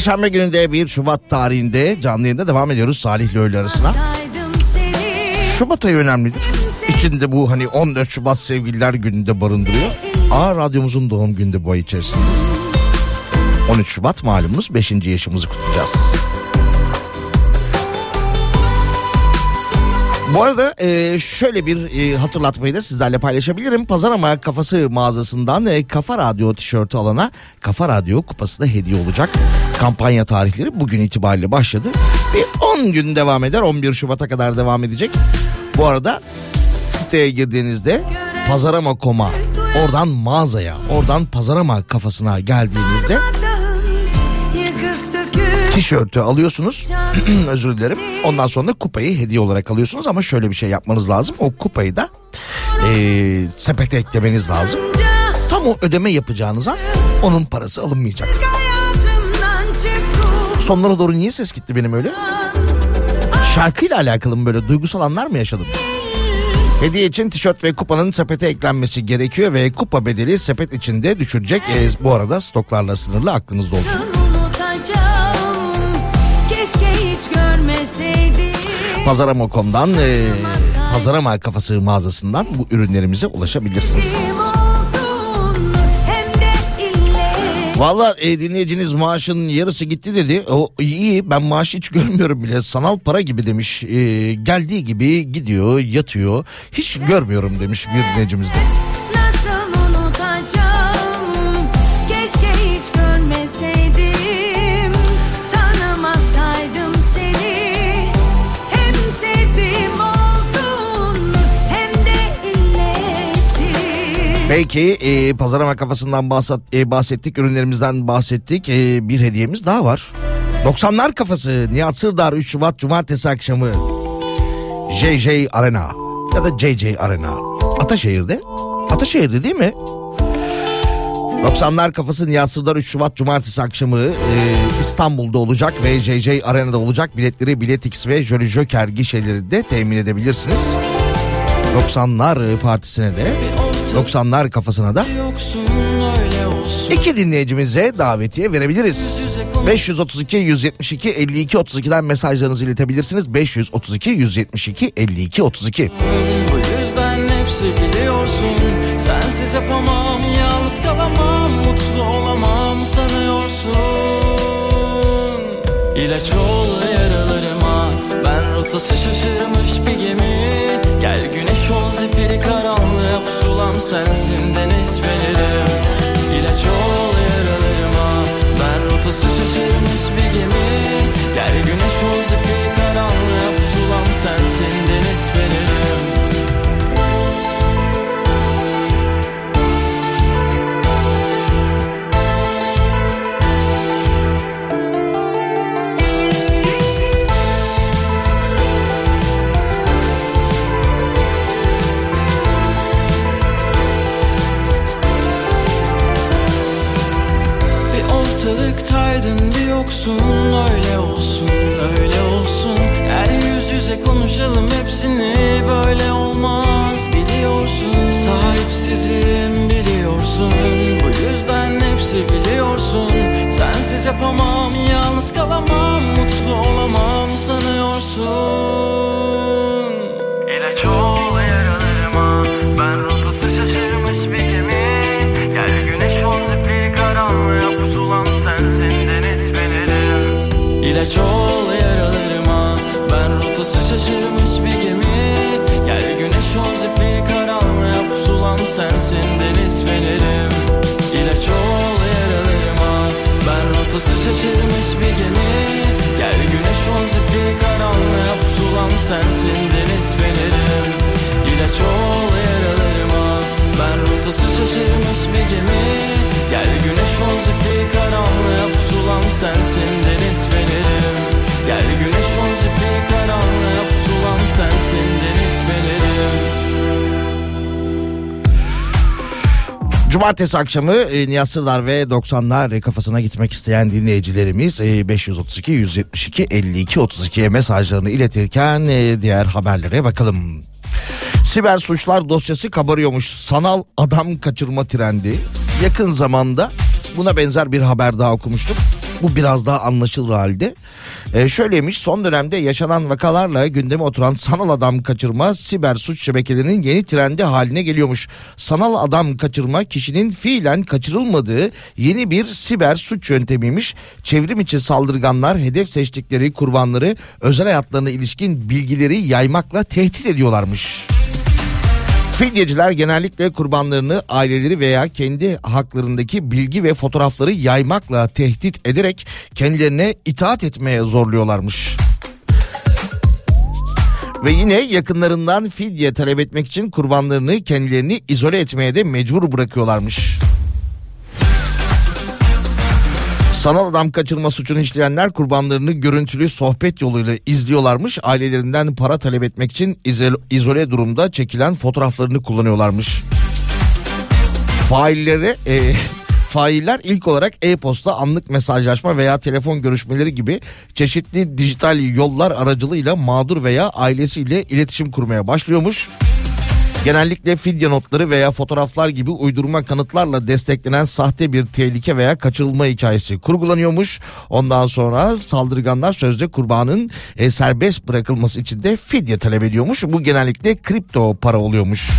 C: Perşembe günü de 1 Şubat tarihinde canlı yayında devam ediyoruz Salih ile öğle arasına. Şubat ayı önemlidir. İçinde bu hani 14 Şubat sevgililer gününde barındırıyor. A radyomuzun doğum günü bu ay içerisinde. 13 Şubat malumunuz 5. yaşımızı kutlayacağız. Bu arada e, şöyle bir e, hatırlatmayı da sizlerle paylaşabilirim. Pazarama kafası mağazasından e, Kafa Radyo tişörtü alana Kafa Radyo kupası da hediye olacak. Kampanya tarihleri bugün itibariyle başladı. Ve 10 gün devam eder 11 Şubat'a kadar devam edecek. Bu arada siteye girdiğinizde Pazarama.com'a oradan mağazaya oradan Pazarama kafasına geldiğinizde tişörtü alıyorsunuz. Özür dilerim. Ondan sonra da kupayı hediye olarak alıyorsunuz ama şöyle bir şey yapmanız lazım. O kupayı da eee, sepete eklemeniz lazım. Tam o ödeme yapacağınız an onun parası alınmayacak. Sonlara doğru niye ses gitti benim öyle? Şarkıyla alakalı mı böyle duygusal anlar mı yaşadım? Hediye için tişört ve kupanın sepete eklenmesi gerekiyor ve kupa bedeli sepet içinde düşürecek. Ee, bu arada stoklarla sınırlı aklınızda olsun. Pazarama.com'dan e, Pazarama kafası mağazasından bu ürünlerimize ulaşabilirsiniz. Valla e, dinleyiciniz maaşın yarısı gitti dedi. O iyi ben maaşı hiç görmüyorum bile. Sanal para gibi demiş. E, geldiği gibi gidiyor yatıyor. Hiç görmüyorum demiş bir dinleyicimiz de. Peki e, pazarama kafasından bahset, e, bahsettik, ürünlerimizden bahsettik. E, bir hediyemiz daha var. 90'lar kafası Nihat Sırdar 3 Şubat Cumartesi akşamı JJ Arena ya da JJ Arena. Ataşehir'de. Ataşehir'de değil mi? 90'lar kafası Nihat Sırdar 3 Şubat Cumartesi akşamı e, İstanbul'da olacak ve JJ Arena'da olacak. Biletleri Biletix ve Jolly Joker gişelerinde temin edebilirsiniz. 90'lar partisine de 90'lar kafasına da iki dinleyicimize davetiye verebiliriz. 532 172 52 32'den mesajlarınızı iletebilirsiniz. 532 172 52 32.
H: Bu yüzden hepsi biliyorsun Sensiz yapamam yalnız kalamam Mutlu olamam sanıyorsun İlaç ol yaralarıma Ben rotası şaşırmış bir gemi. Gel güneş ol zifiri karanlığa Pusulam sensin deniz fenerim İlaç ol yaralarıma. Ben rotası şaşırmış bir gemi. Gel güneş ol zifiri karanlığa Pusulam sensin deniz fenerim ortalıktaydın bir yoksun Öyle olsun öyle olsun. Gel yüz yüze konuşalım hepsini Böyle olmaz. Biliyorsun Sahipsizim biliyorsun. Bu yüzden hepsi biliyorsun. Sensiz yapamam yalnız kalamam Mutlu olamam sanıyorsun İlaç ol yaralarıma Ben rotası şaşırmış bir gemi. Gel güneş ol zifiri karanlığa Pusulam sensin deniz fenerim İlaç ol yaralarıma Ben rotası şaşırmış bir gemi. Gel güneş ol zifiri karanlığa Pusulam sensin deniz fenerim İlaç ol yaralarıma Ben rotası şaşırmış bir gemi Gel güneş ol zifiri karanlığa Pusulam sensin deniz fenerim Gel güneş ol zifiri karanlığa Pusulam sensin deniz fenerim
C: Cumartesi akşamı e, Nihat Sırdar ve 90'lar kafasına gitmek isteyen dinleyicilerimiz e, 532 172 52 32'ye mesajlarını iletirken e, diğer haberlere bakalım. Siber suçlar dosyası kabarıyormuş. Sanal adam kaçırma trendi. Yakın zamanda buna benzer bir haber daha okumuştuk. Bu biraz daha anlaşılır halde. Ee, şöyleymiş son dönemde yaşanan vakalarla gündeme oturan sanal adam kaçırma siber suç şebekelerinin yeni trendi haline geliyormuş. Sanal adam kaçırma kişinin fiilen kaçırılmadığı yeni bir siber suç yöntemiymiş. Çevrim içi saldırganlar hedef seçtikleri kurbanları özel hayatlarına ilişkin bilgileri yaymakla tehdit ediyorlarmış. Fidyeciler genellikle kurbanlarını aileleri veya kendi haklarındaki bilgi ve fotoğrafları yaymakla tehdit ederek kendilerine itaat etmeye zorluyorlarmış. Ve yine yakınlarından fidye talep etmek için kurbanlarını kendilerini izole etmeye de mecbur bırakıyorlarmış. Sanal adam kaçırma suçunu işleyenler kurbanlarını görüntülü sohbet yoluyla izliyorlarmış. Ailelerinden para talep etmek için izole, durumda çekilen fotoğraflarını kullanıyorlarmış. Failleri e, failler ilk olarak e-posta, anlık mesajlaşma veya telefon görüşmeleri gibi çeşitli dijital yollar aracılığıyla mağdur veya ailesiyle iletişim kurmaya başlıyormuş. Genellikle fidye notları veya fotoğraflar gibi uydurma kanıtlarla desteklenen sahte bir tehlike veya kaçırılma hikayesi kurgulanıyormuş. Ondan sonra saldırganlar sözde kurbanın e, serbest bırakılması için de fidye talep ediyormuş. Bu genellikle kripto para oluyormuş.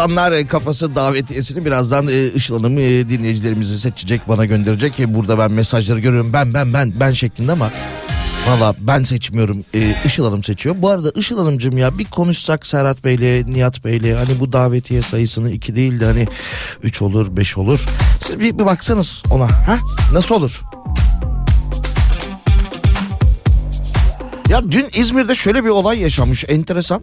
C: 90'lar kafası davetiyesini birazdan e, Işıl e, dinleyicilerimizi seçecek bana gönderecek. E, Burada ben mesajları görüyorum ben ben ben ben şeklinde ama Valla ben seçmiyorum e, Işıl Hanım seçiyor. Bu arada Işıl Hanımcığım ya bir konuşsak Serhat Bey'le Nihat Bey'le hani bu davetiye sayısını iki değil de hani üç olur beş olur. Siz bir, bir baksanız ona ha nasıl olur? Ya dün İzmir'de şöyle bir olay yaşanmış enteresan.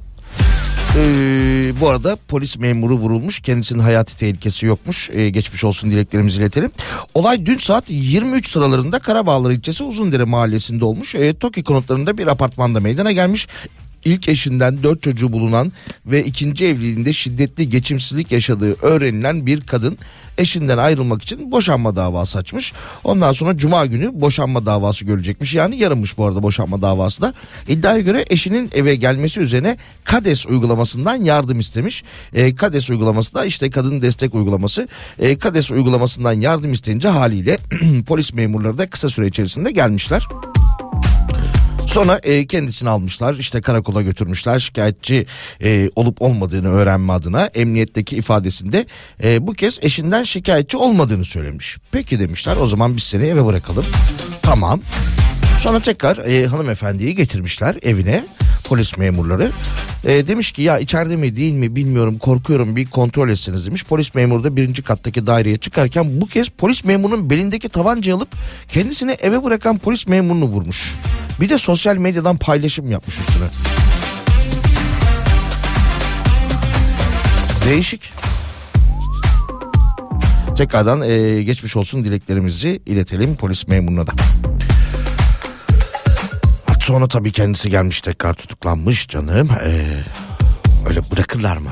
C: Ee, bu arada polis memuru vurulmuş. Kendisinin hayati tehlikesi yokmuş. Ee, geçmiş olsun dileklerimizi iletelim. Olay dün saat 23 sıralarında Karabağlar ilçesi Uzundere mahallesinde olmuş. Ee, TOKİ konutlarında bir apartmanda meydana gelmiş. İlk eşinden dört çocuğu bulunan ve ikinci evliliğinde şiddetli geçimsizlik yaşadığı öğrenilen bir kadın eşinden ayrılmak için boşanma davası açmış. Ondan sonra cuma günü boşanma davası görecekmiş. Yani yarınmış bu arada boşanma davası da. İddiaya göre eşinin eve gelmesi üzerine KADES uygulamasından yardım istemiş. E, KADES uygulaması da işte kadın destek uygulaması. E, KADES uygulamasından yardım isteyince haliyle polis memurları da kısa süre içerisinde gelmişler. Sonra e, kendisini almışlar işte karakola götürmüşler şikayetçi e, olup olmadığını öğrenme adına emniyetteki ifadesinde e, bu kez eşinden şikayetçi olmadığını söylemiş. Peki demişler o zaman biz seni eve bırakalım. Tamam. Sonra tekrar e, hanımefendiyi getirmişler evine polis memurları. E, demiş ki ya içeride mi değil mi bilmiyorum korkuyorum bir kontrol etseniz demiş. Polis memuru da birinci kattaki daireye çıkarken bu kez polis memurunun belindeki tabancayı alıp kendisini eve bırakan polis memurunu vurmuş. Bir de sosyal medyadan paylaşım yapmış üstüne. Değişik. Tekrardan e, geçmiş olsun dileklerimizi iletelim polis memuruna da. Sonra tabii kendisi gelmiş tekrar tutuklanmış canım. Ee, öyle bırakırlar mı?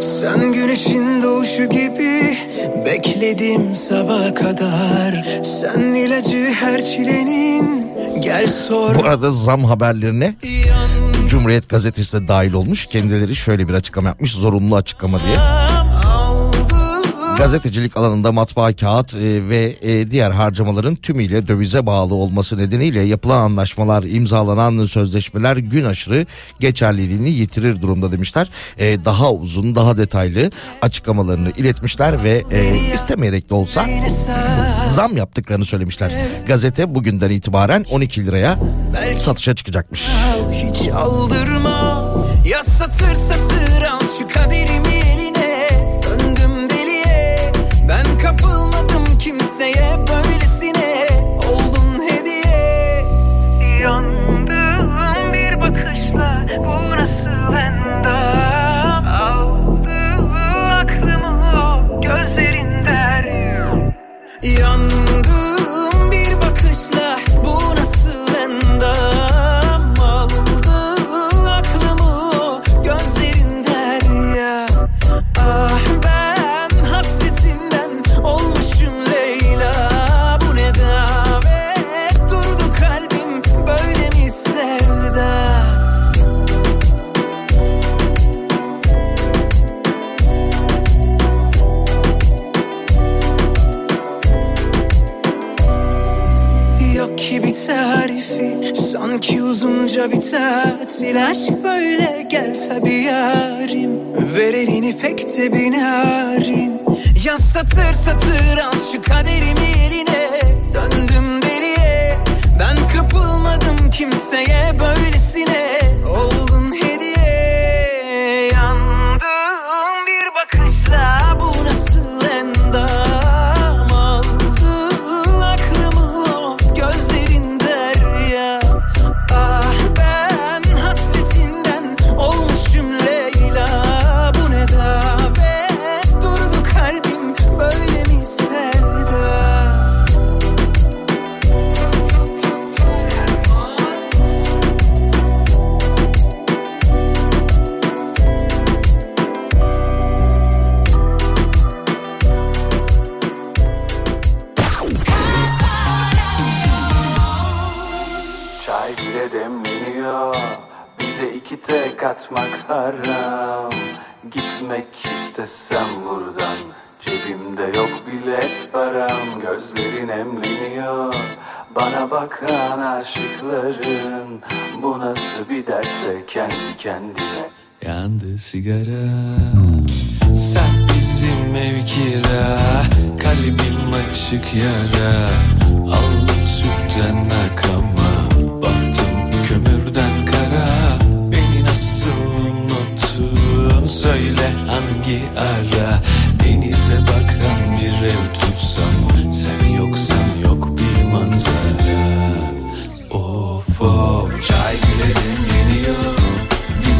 B: Sen güneşin doğuşu gibi bekledim sabaha kadar Sen ilacı her çilenin gel sor
C: Bu arada zam haberlerine Cumhuriyet Gazetesi de dahil olmuş. Kendileri şöyle bir açıklama yapmış. Zorunlu açıklama diye. Gazetecilik alanında matbaa kağıt e, ve e, diğer harcamaların tümüyle dövize bağlı olması nedeniyle yapılan anlaşmalar, imzalanan sözleşmeler gün aşırı geçerliliğini yitirir durumda demişler. E, daha uzun, daha detaylı açıklamalarını iletmişler ve istemeyerek de olsa zam yaptıklarını söylemişler. Gazete bugünden itibaren 12 liraya satışa çıkacakmış.
B: Hiç aldırma Ya satır satır al şu kaderimi eline Döndüm deliye Ben kapılmadım kimseye böylesine uzunca biter Sil aşk böyle gel tabi yarim. Ver elini pek de binarin. Yaz satır satır al şu kaderimi eline. Döndüm deliye Ben kapılmadım kimseye böylesine
N: bakan aşıkların. Bu nasıl bir derse kendi kendine. Yandı sigara. Sen bizim ev kira Kalbim açık yara. Aldım sütten akama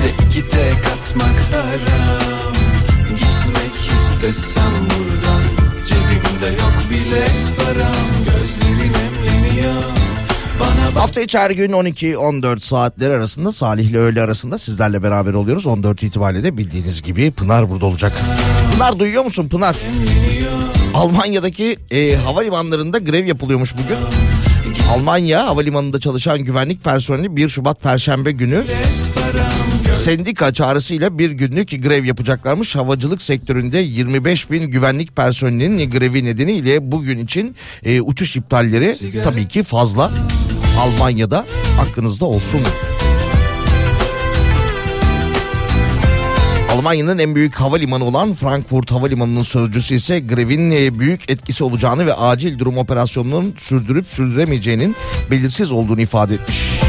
N: Bize iki tek atmak haram Gitmek istesem buradan Cebimde yok bilet param Gözlerin emleniyor
C: Hafta içi her gün 12-14 saatler arasında Salih ile öğle arasında sizlerle beraber oluyoruz. 14 itibariyle de bildiğiniz gibi Pınar burada olacak. Pınar duyuyor musun Pınar? Almanya'daki e, havalimanlarında grev yapılıyormuş bugün. Almanya havalimanında çalışan güvenlik personeli 1 Şubat Perşembe günü sendika çağrısıyla bir günlük grev yapacaklarmış. Havacılık sektöründe 25 bin güvenlik personelinin grevi nedeniyle bugün için e, uçuş iptalleri tabii ki fazla. Almanya'da aklınızda olsun. Almanya'nın en büyük havalimanı olan Frankfurt Havalimanı'nın sözcüsü ise grevin e, büyük etkisi olacağını ve acil durum operasyonunun sürdürüp sürdüremeyeceğinin belirsiz olduğunu ifade etmiş.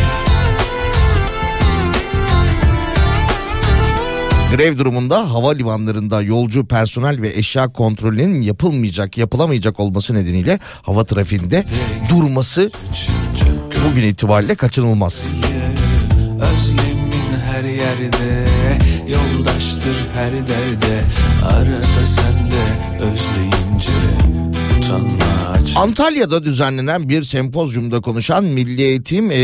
C: Grev durumunda havalimanlarında yolcu personel ve eşya kontrolünün yapılmayacak, yapılamayacak olması nedeniyle hava trafiğinde durması bugün itibariyle kaçınılmaz.
N: Özlemin her yerde Yoldaştır her derde Arada sen özleyince
C: Antalya'da düzenlenen bir sempozyumda konuşan Milli Eğitim e,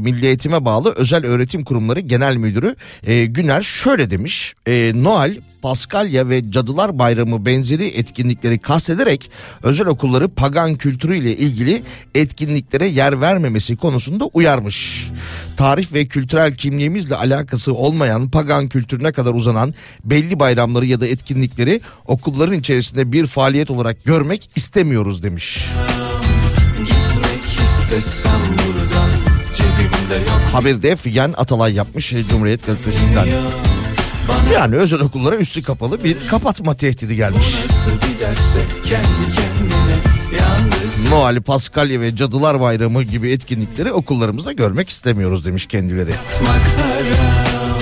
C: Milli Eğitime bağlı Özel Öğretim Kurumları Genel Müdürü e, Güner şöyle demiş. E, Noel, Paskalya ve Cadılar Bayramı benzeri etkinlikleri kastederek özel okulları pagan kültürüyle ilgili etkinliklere yer vermemesi konusunda uyarmış. Tarih ve kültürel kimliğimizle alakası olmayan pagan kültürüne kadar uzanan belli bayramları ya da etkinlikleri okulların içerisinde bir faaliyet olarak görmek istemiyoruz demiş.
N: Gitmek istesem buradan Cebimde yok
C: Haberi de Figen Atalay yapmış Cumhuriyet Gazetesi'nden. Yani özel okullara üstü kapalı bir kapatma tehdidi gelmiş.
N: Nasıl bir derse kendi kendine Yalnız
C: Noel, Paskalya ve Cadılar Bayramı gibi etkinlikleri okullarımızda görmek istemiyoruz demiş kendileri.
N: Yatmak haram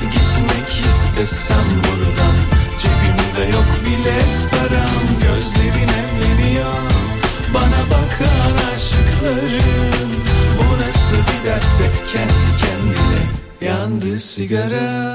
N: Gitmek istesem buradan. Cebimde yok bilet param Gözlerin emleniyor Bana bakan aşıkların Bu nasıl bir derse kendi kendine Yandı sigara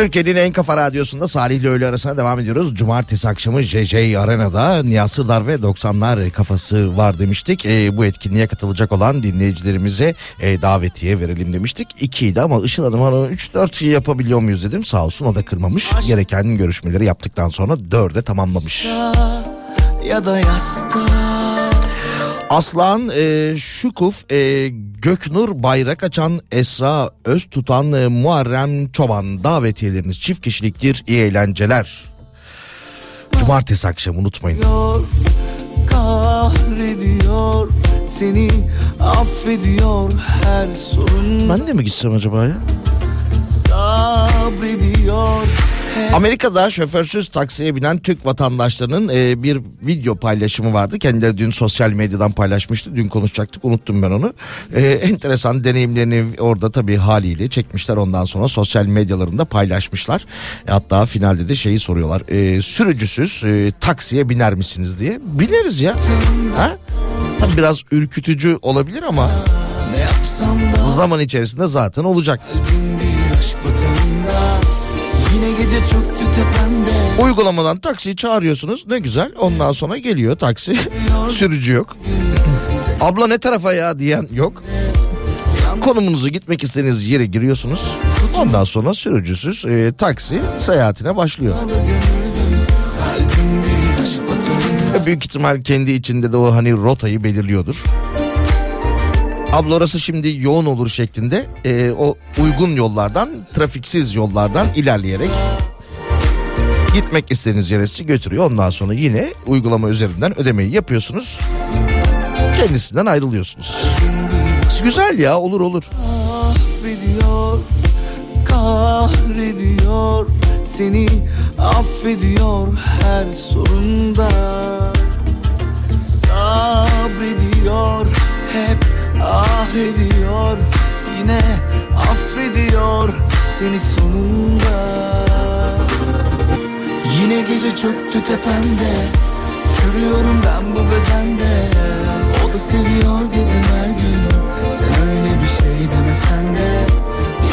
C: Türkiye'nin en kafa radyosunda Salih ile öğle arasına devam ediyoruz. Cumartesi akşamı JJ Arena'da Nihat Sırdar ve 90'lar kafası var demiştik. Ee, bu etkinliğe katılacak olan dinleyicilerimize e, davetiye verelim demiştik. 2'ydi ama Işıl Hanım hani 3-4 yapabiliyor muyuz dedim. Sağ olsun o da kırmamış. Gereken görüşmeleri yaptıktan sonra 4'e tamamlamış.
B: ya da yastığa
C: Aslan e, Şukuf, e, Göknur Bayrak açan Esra Öz tutan e, Muharrem Çoban davetiyeleriniz çift kişiliktir. İyi eğlenceler. Cumartesi akşamı unutmayın.
B: ediyor, kahrediyor seni affediyor her sorun
C: Ben de mi gitsem acaba ya?
B: sabrediyor
C: Amerika'da şoförsüz taksiye binen Türk vatandaşlarının e, bir video paylaşımı vardı. Kendileri dün sosyal medyadan paylaşmıştı. Dün konuşacaktık unuttum ben onu. E, enteresan deneyimlerini orada tabii haliyle çekmişler. Ondan sonra sosyal medyalarında paylaşmışlar. E, hatta finalde de şeyi soruyorlar. E, sürücüsüz e, taksiye biner misiniz diye. Bineriz ya. Ha? Tabii biraz ürkütücü olabilir ama zaman içerisinde zaten olacak.
B: bir
C: Uygulamadan taksiyi çağırıyorsunuz ne güzel ondan sonra geliyor taksi sürücü yok. Abla ne tarafa ya diyen yok. Konumunuzu gitmek istediğiniz yere giriyorsunuz. Ondan sonra sürücüsüz e, taksi seyahatine başlıyor. Ve Büyük ihtimal kendi içinde de o hani rotayı belirliyordur. Abla orası şimdi yoğun olur şeklinde e, o uygun yollardan trafiksiz yollardan ilerleyerek gitmek istediğiniz yere sizi götürüyor. Ondan sonra yine uygulama üzerinden ödemeyi yapıyorsunuz. Kendisinden ayrılıyorsunuz. Güzel ya olur olur.
B: affediyor kahrediyor seni affediyor her sorunda sabrediyor hep ah ediyor yine affediyor seni sonunda yine gece çöktü tepemde. Çürüyorum ben bu bedende. O da seviyor dedim her gün. Sen öyle bir şey demesen de.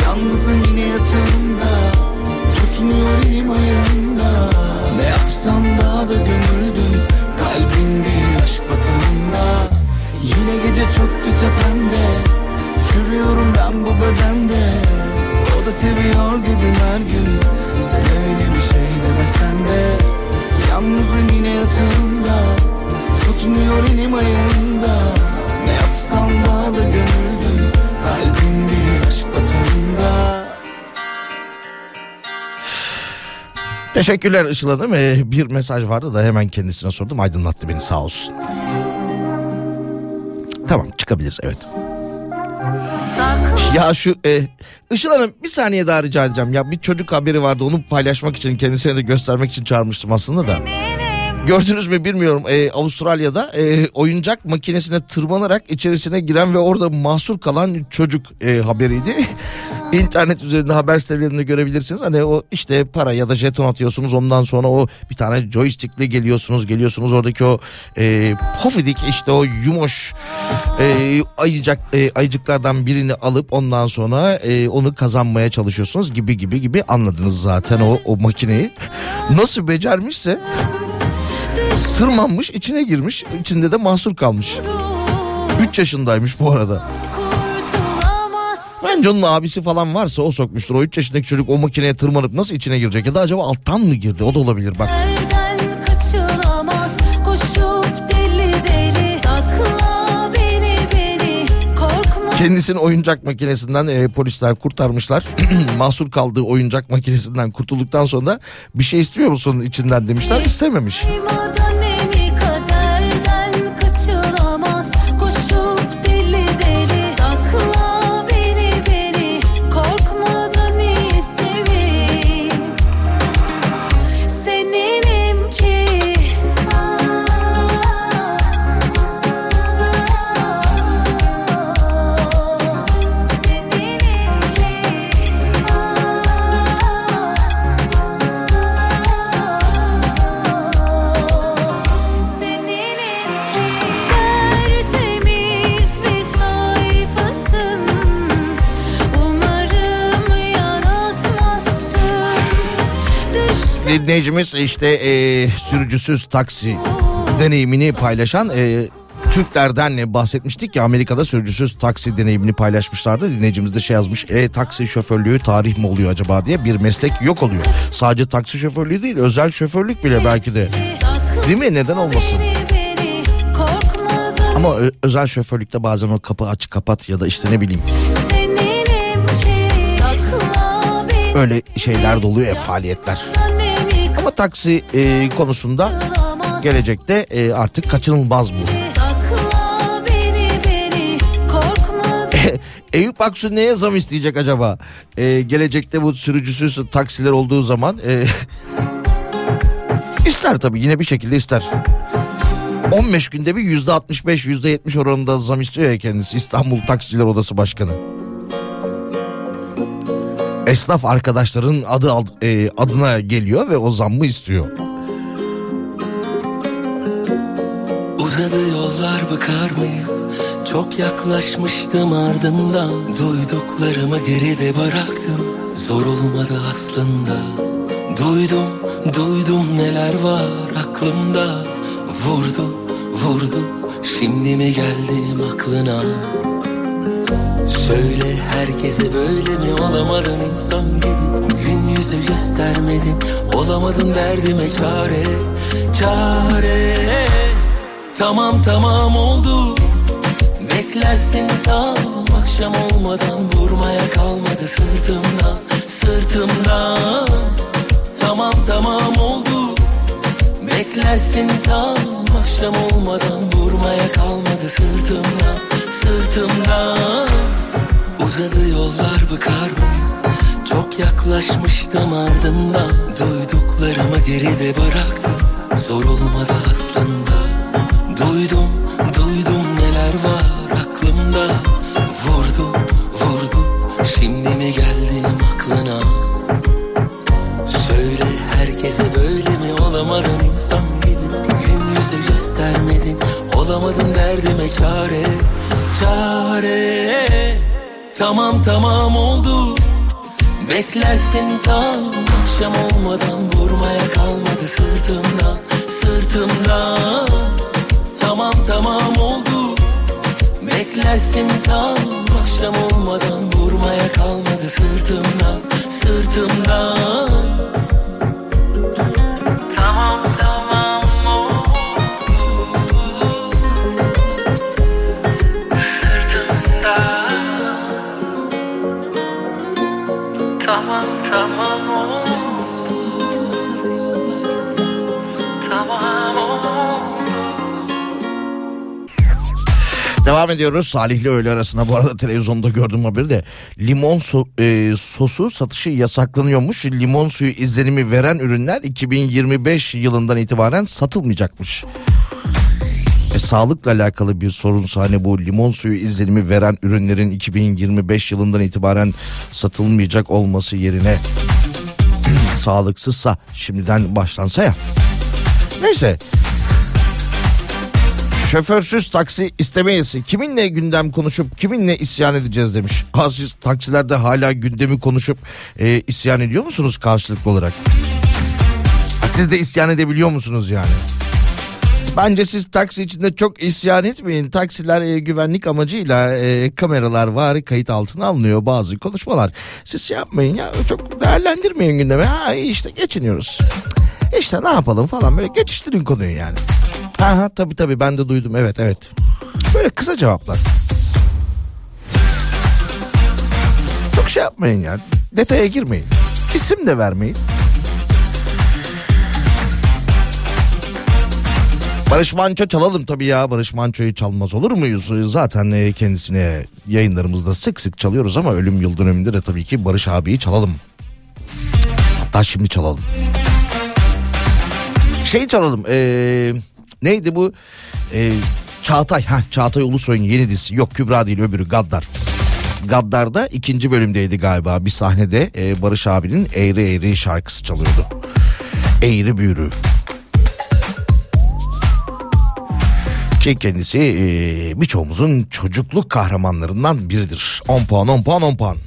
B: Yalnızım yine yatağımda. Tutmuyor elim ayağımda Tutmuyor elim ayağımda Ne yapsam daha da gömüldüm Kalbim bir aşk batağında
C: Teşekkürler Işıl Hanım. Ee, bir mesaj vardı da hemen kendisine sordum. Aydınlattı beni sağ olsun. Tamam çıkabiliriz evet. Ya şu e, Işıl Hanım bir saniye daha rica edeceğim. Ya bir çocuk haberi vardı onu paylaşmak için kendisine de göstermek için çağırmıştım aslında da. Gördünüz mü bilmiyorum e, Avustralya'da e, oyuncak makinesine tırmanarak içerisine giren ve orada mahsur kalan çocuk e, haberiydi. İnternet üzerinde haber sitelerinde görebilirsiniz. Hani o işte para ya da jeton atıyorsunuz ondan sonra o bir tane joystickle geliyorsunuz geliyorsunuz oradaki o e, pofidik işte o yumoş e, ayıcak e, ayıcıklardan birini alıp ondan sonra e, onu kazanmaya çalışıyorsunuz gibi gibi gibi anladınız zaten o o makineyi. Nasıl becermişse tırmanmış içine girmiş içinde de mahsur kalmış. 3 yaşındaymış bu arada. Bence onun abisi falan varsa o sokmuştur. O 3 yaşındaki çocuk o makineye tırmanıp nasıl içine girecek? Ya da acaba alttan mı girdi? O da olabilir bak.
G: Nereden
C: Kendisini oyuncak makinesinden e, polisler kurtarmışlar. Mahsur kaldığı oyuncak makinesinden kurtulduktan sonra bir şey istiyor musun içinden demişler. İstememiş. Dinleyicimiz işte e, sürücüsüz taksi deneyimini paylaşan e, Türklerden bahsetmiştik ya Amerika'da sürücüsüz taksi deneyimini paylaşmışlardı. Dinleyicimiz de şey yazmış e, taksi şoförlüğü tarih mi oluyor acaba diye bir meslek yok oluyor. Sadece taksi şoförlüğü değil özel şoförlük bile belki de. Değil mi neden olmasın? Ama özel şoförlükte bazen o kapı aç kapat ya da işte ne bileyim öyle şeyler de oluyor ya faaliyetler. Taksi e, konusunda gelecekte e, artık kaçınılmaz bu. Eyüp Aksu neye zam isteyecek acaba? Ee, gelecekte bu sürücüsüz taksiler olduğu zaman e, ister tabii yine bir şekilde ister. 15 günde bir yüzde 65 yüzde 70 oranında zam istiyor ya kendisi İstanbul Taksiciler Odası Başkanı. Esnaf arkadaşların adı ad- e, adına geliyor ve o zammı istiyor.
F: Uzadı yollar bıkar mıyım? Çok yaklaşmıştım ardından. Duyduklarımı geride bıraktım. Zor olmadı aslında. Duydum, duydum neler var aklımda. Vurdu, vurdu. Şimdi mi geldim aklına Söyle herkese böyle mi olamadın insan gibi? Gün yüzü göstermedin Olamadın derdime çare Çare. Tamam tamam oldu. Beklersin tam akşam olmadan Vurmaya kalmadı sırtımdan Sırtımdan Tamam tamam oldu. Beklersin tam akşam olmadan Vurmaya kalmadı sırtımdan Sırtımdan Uzadı yollar bıkar mıyım? Çok yaklaşmıştım ardından. Duyduklarımı geride bıraktım. Zor olmadı aslında. Duydum, duydum neler var aklımda. Vurdu, vurdu. Şimdi mi geldim aklına? Söyle herkese böyle mi? Olamadın insan gibi. Gün yüzü göstermedin. Olamadın derdime çare Çare Tamam tamam oldu. Beklersin tam akşam olmadan. Vurmaya kalmadı sırtımdan Sırtımdan Tamam tamam oldu. Beklersin tam akşam olmadan. Vurmaya kalmadı sırtımdan Sırtımdan
C: Devam ediyoruz Salih'le öğle arasında. Bu arada televizyonda gördüm haberi de limon so- e, sosu satışı yasaklanıyormuş. Limon suyu izlenimi veren ürünler 2025 yılından itibaren satılmayacakmış. E, sağlıkla alakalı bir sorunsa hani bu limon suyu izlenimi veren ürünlerin 2025 yılından itibaren satılmayacak olması yerine sağlıksızsa şimdiden başlansa ya. Neyse Şoförsüz taksi istemeyiz. Kiminle gündem konuşup kiminle isyan edeceğiz demiş. Siz taksilerde hala gündemi konuşup e, isyan ediyor musunuz karşılıklı olarak? Siz de isyan edebiliyor musunuz yani? Bence siz taksi içinde çok isyan etmeyin. Taksiler e, güvenlik amacıyla e, kameralar var, kayıt altına alınıyor bazı konuşmalar. Siz şey yapmayın ya çok değerlendirmeyin gündeme. Ha işte geçiniyoruz. İşte ne yapalım falan böyle geçiştirin konuyu yani. Ha ha tabii tabii ben de duydum evet evet. Böyle kısa cevaplar. Çok şey yapmayın ya. Detaya girmeyin. İsim de vermeyin. Barış Manço çalalım tabii ya. Barış Manço'yu çalmaz olur muyuz? Zaten e, kendisine yayınlarımızda sık sık çalıyoruz ama ölüm yıl döneminde de tabii ki Barış abiyi çalalım. Hatta şimdi çalalım. Şey çalalım. Ee, neydi bu? Ee, Çağatay. Ha Çağatay Ulusoy'un yeni dizisi. Yok Kübra değil öbürü Gaddar. Gaddar'da ikinci bölümdeydi galiba. Bir sahnede e, Barış abinin Eğri Eğri şarkısı çalıyordu. Eğri büğrü. Ki kendisi e, birçoğumuzun çocukluk kahramanlarından biridir. 10 puan 10 puan 10 puan.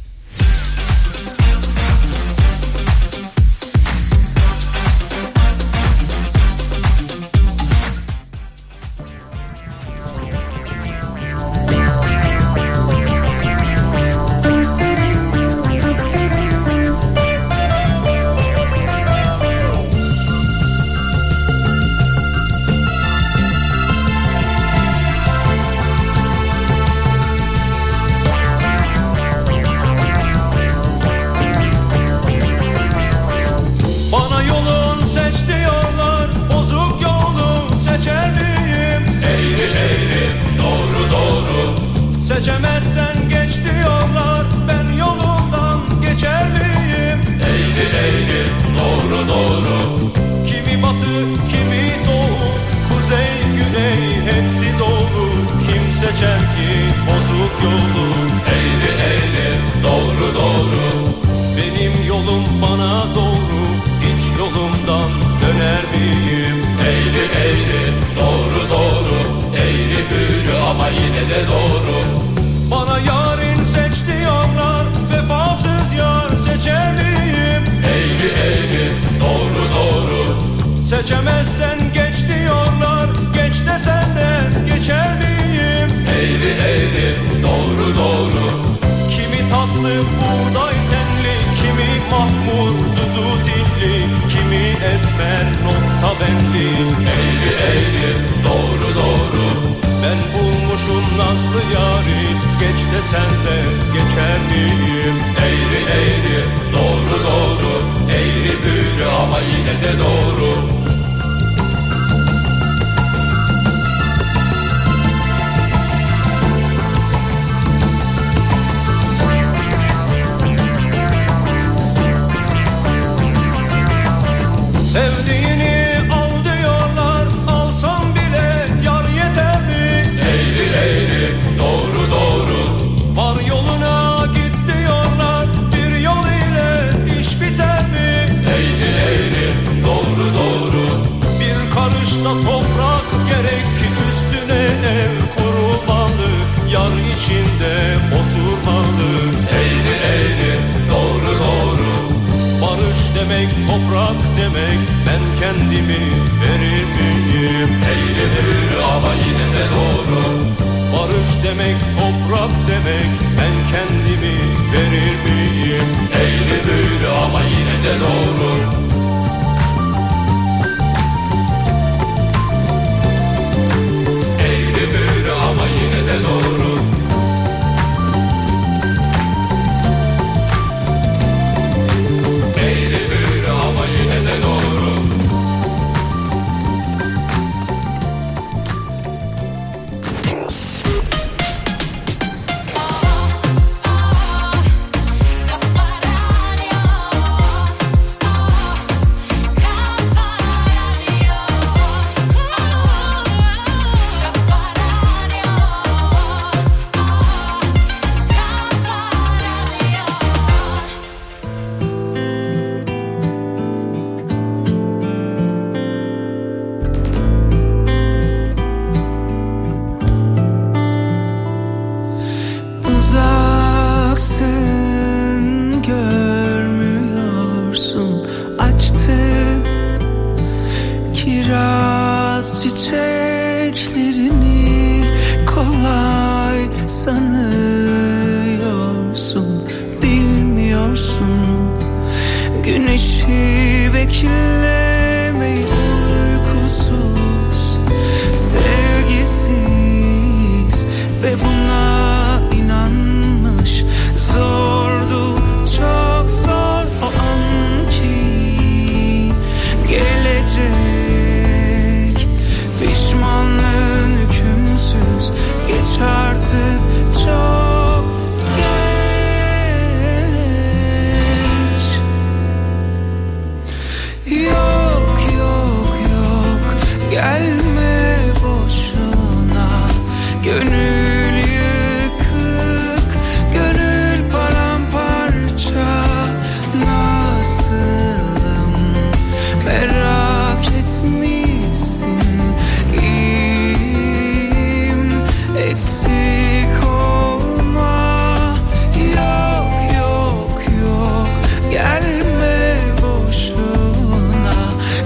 B: Eksik olma Yok yok yok gelme boşuna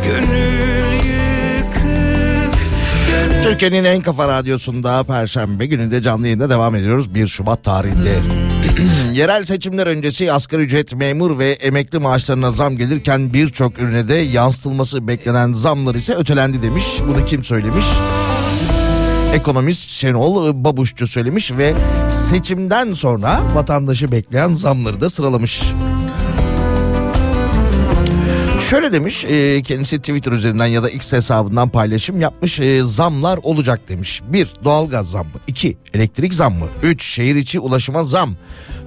B: Gönül yıkık gönül
C: Türkiye'nin en kafa radyosunda Perşembe gününde canlı yayında devam ediyoruz 1 Şubat tarihinde. Yerel seçimler öncesi asgari ücret memur ve emekli maaşlarına zam gelirken birçok ürüne de yansıtılması beklenen zamlar ise ötelendi demiş. Bunu kim söylemiş? Ekonomist Şenol Babuşçu söylemiş ve seçimden sonra vatandaşı bekleyen zamları da sıralamış. Şöyle demiş e, kendisi Twitter üzerinden ya da X hesabından paylaşım yapmış e, zamlar olacak demiş. 1. Doğalgaz zammı 2. Elektrik zammı 3. Şehir içi ulaşıma zam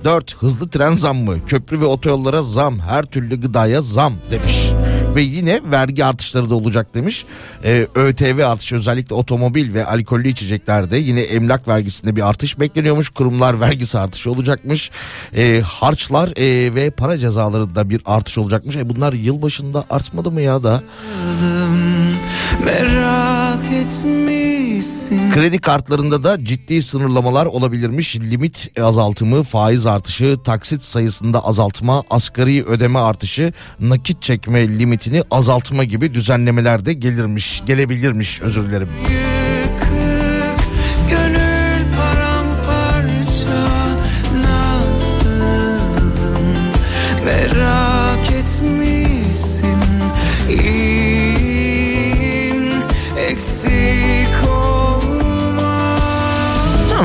C: 4. Hızlı tren zammı köprü ve otoyollara zam her türlü gıdaya zam demiş. Ve yine vergi artışları da olacak demiş. E, ÖTV artışı özellikle otomobil ve alkollü içeceklerde yine emlak vergisinde bir artış bekleniyormuş. Kurumlar vergisi artışı olacakmış. E, harçlar e, ve para cezalarında bir artış olacakmış. E, bunlar yılbaşında artmadı mı ya da?
B: Merak etmişsin
C: Kredi kartlarında da ciddi sınırlamalar olabilirmiş. Limit azaltımı, faiz artışı, taksit sayısında azaltma, asgari ödeme artışı, nakit çekme limitini azaltma gibi düzenlemeler de gelirmiş, gelebilirmiş özür dilerim.
B: Gönül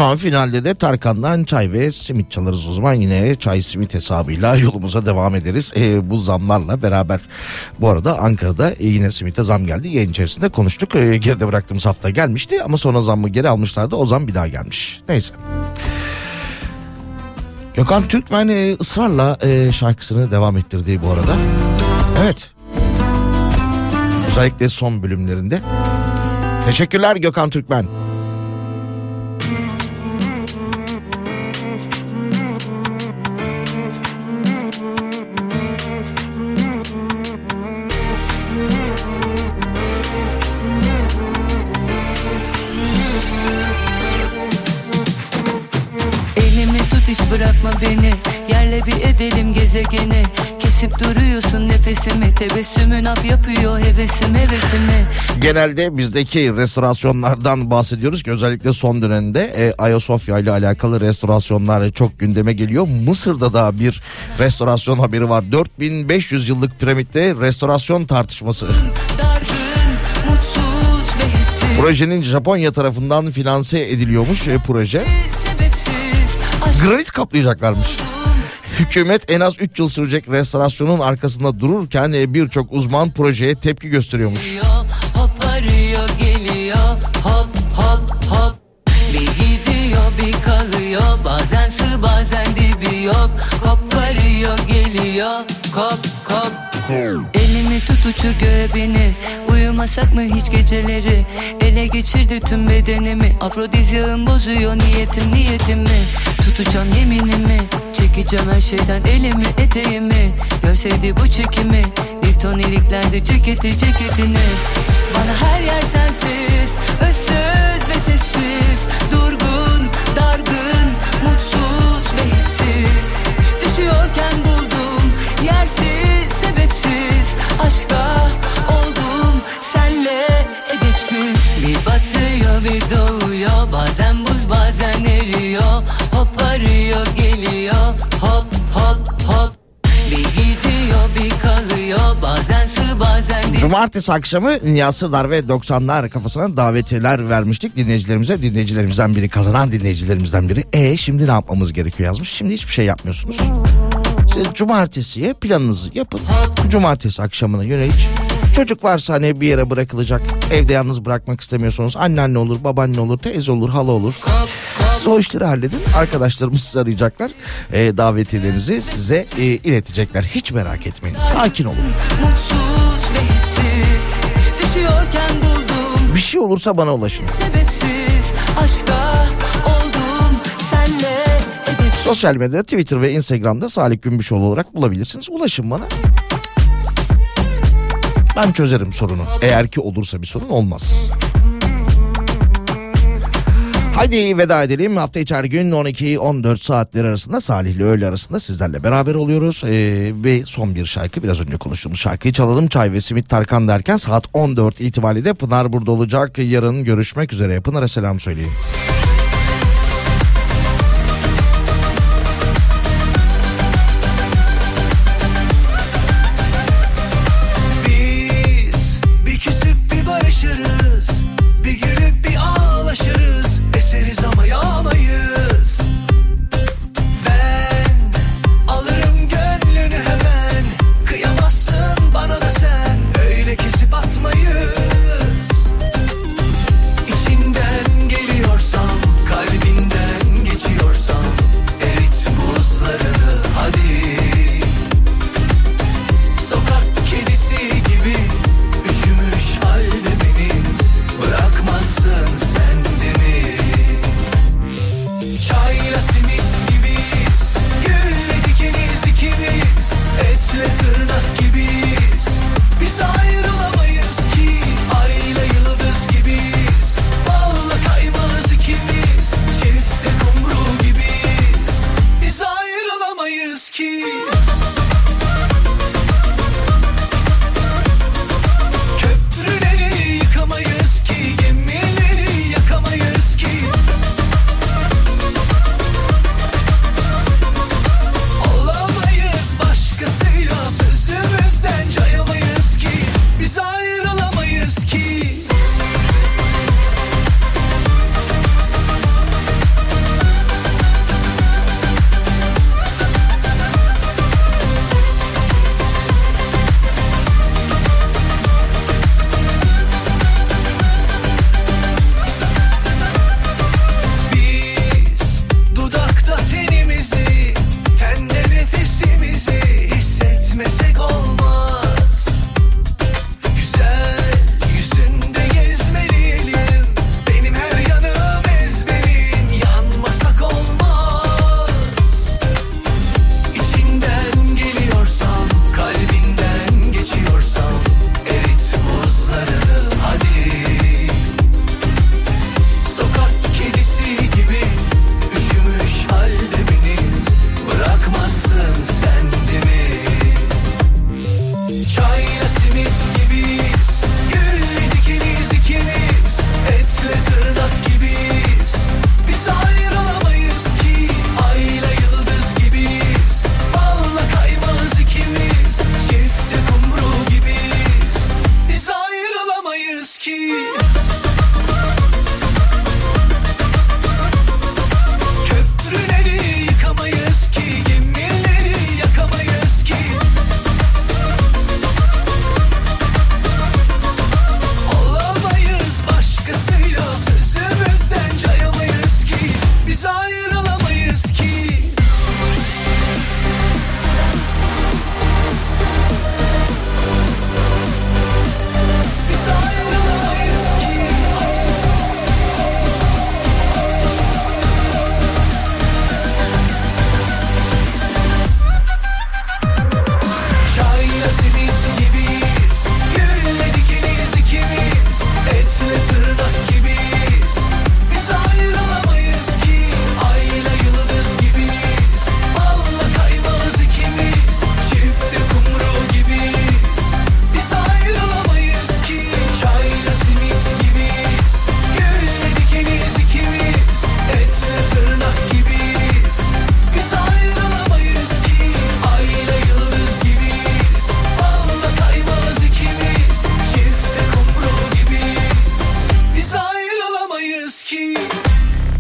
C: Tamam finalde de Tarkan'dan çay ve simit çalarız o zaman yine çay simit hesabıyla yolumuza devam ederiz. Ee, bu zamlarla beraber bu arada Ankara'da e, yine simite zam geldi yayın içerisinde konuştuk. Ee, geride bıraktığımız hafta gelmişti ama sonra zammı geri almışlardı o zam bir daha gelmiş. Neyse. Gökhan Türkmen e, ısrarla e, şarkısını devam ettirdiği bu arada. Evet. Özellikle son bölümlerinde. Teşekkürler Gökhan Türkmen.
O: Beni Yerle bir edelim gezegeni Kesip duruyorsun nefesimi Tebessümün ap yapıyor hevesim hevesimi
C: Genelde bizdeki restorasyonlardan bahsediyoruz ki özellikle son dönemde e, Ayasofya ile alakalı restorasyonlar çok gündeme geliyor. Mısır'da da bir restorasyon haberi var. 4500 yıllık piramitte restorasyon tartışması. Projenin Japonya tarafından finanse ediliyormuş e, proje. Granit kaplayacaklarmış. Hükümet en az 3 yıl sürecek restorasyonun arkasında dururken e, birçok uzman projeye tepki gösteriyormuş.
O: geliyor Hop arıyor geliyor Hop hop hop Bir gidiyor bir kalıyor Bazen sığ bazen dibi yok Kop arıyor geliyor Kop kop Elimi tut uçur göğe beni Uyumasak mı hiç geceleri Ele geçirdi tüm bedenimi Afrodizyağım bozuyor niyetim niyetimi Tutacağım yeminimi. Çekeceğim her şeyden elimi eteğimi. Görseydi bu çekimi Lifton iliklerde ceketi ceketini. Bana her yer sensiz arıyor geliyor hop hop hop Bir gidiyor bir kalıyor bazen sır bazen
C: Cumartesi akşamı Nihat Sırdar ve 90'lar kafasına davetiyeler vermiştik dinleyicilerimize. Dinleyicilerimizden biri kazanan dinleyicilerimizden biri. E şimdi ne yapmamız gerekiyor yazmış. Şimdi hiçbir şey yapmıyorsunuz. Siz cumartesiye planınızı yapın. Cumartesi akşamına yönelik. Çocuk varsa hani bir yere bırakılacak. Evde yalnız bırakmak istemiyorsanız anneanne olur, babaanne olur, teyze olur, hala olur. Siz o işleri halledin. Arkadaşlarımız sizi arayacaklar. E, davetiyelerinizi size e, iletecekler. Hiç merak etmeyin. Sakin olun.
O: Mutsuz ve hissiz Düşüyorken buldum
C: Bir şey olursa bana ulaşın.
O: sebepsiz Aşka
C: Sosyal medyada Twitter ve Instagram'da Salih Gümüşoğlu olarak bulabilirsiniz. Ulaşın bana. Ben çözerim sorunu. Eğer ki olursa bir sorun olmaz. Haydi veda edelim. Hafta içi her gün 12-14 saatler arasında Salih ile öğle arasında sizlerle beraber oluyoruz. Ee, ve son bir şarkı biraz önce konuştuğumuz şarkıyı çalalım. Çay ve Simit Tarkan derken saat 14 itibariyle de Pınar burada olacak. Yarın görüşmek üzere. Pınar'a selam söyleyin.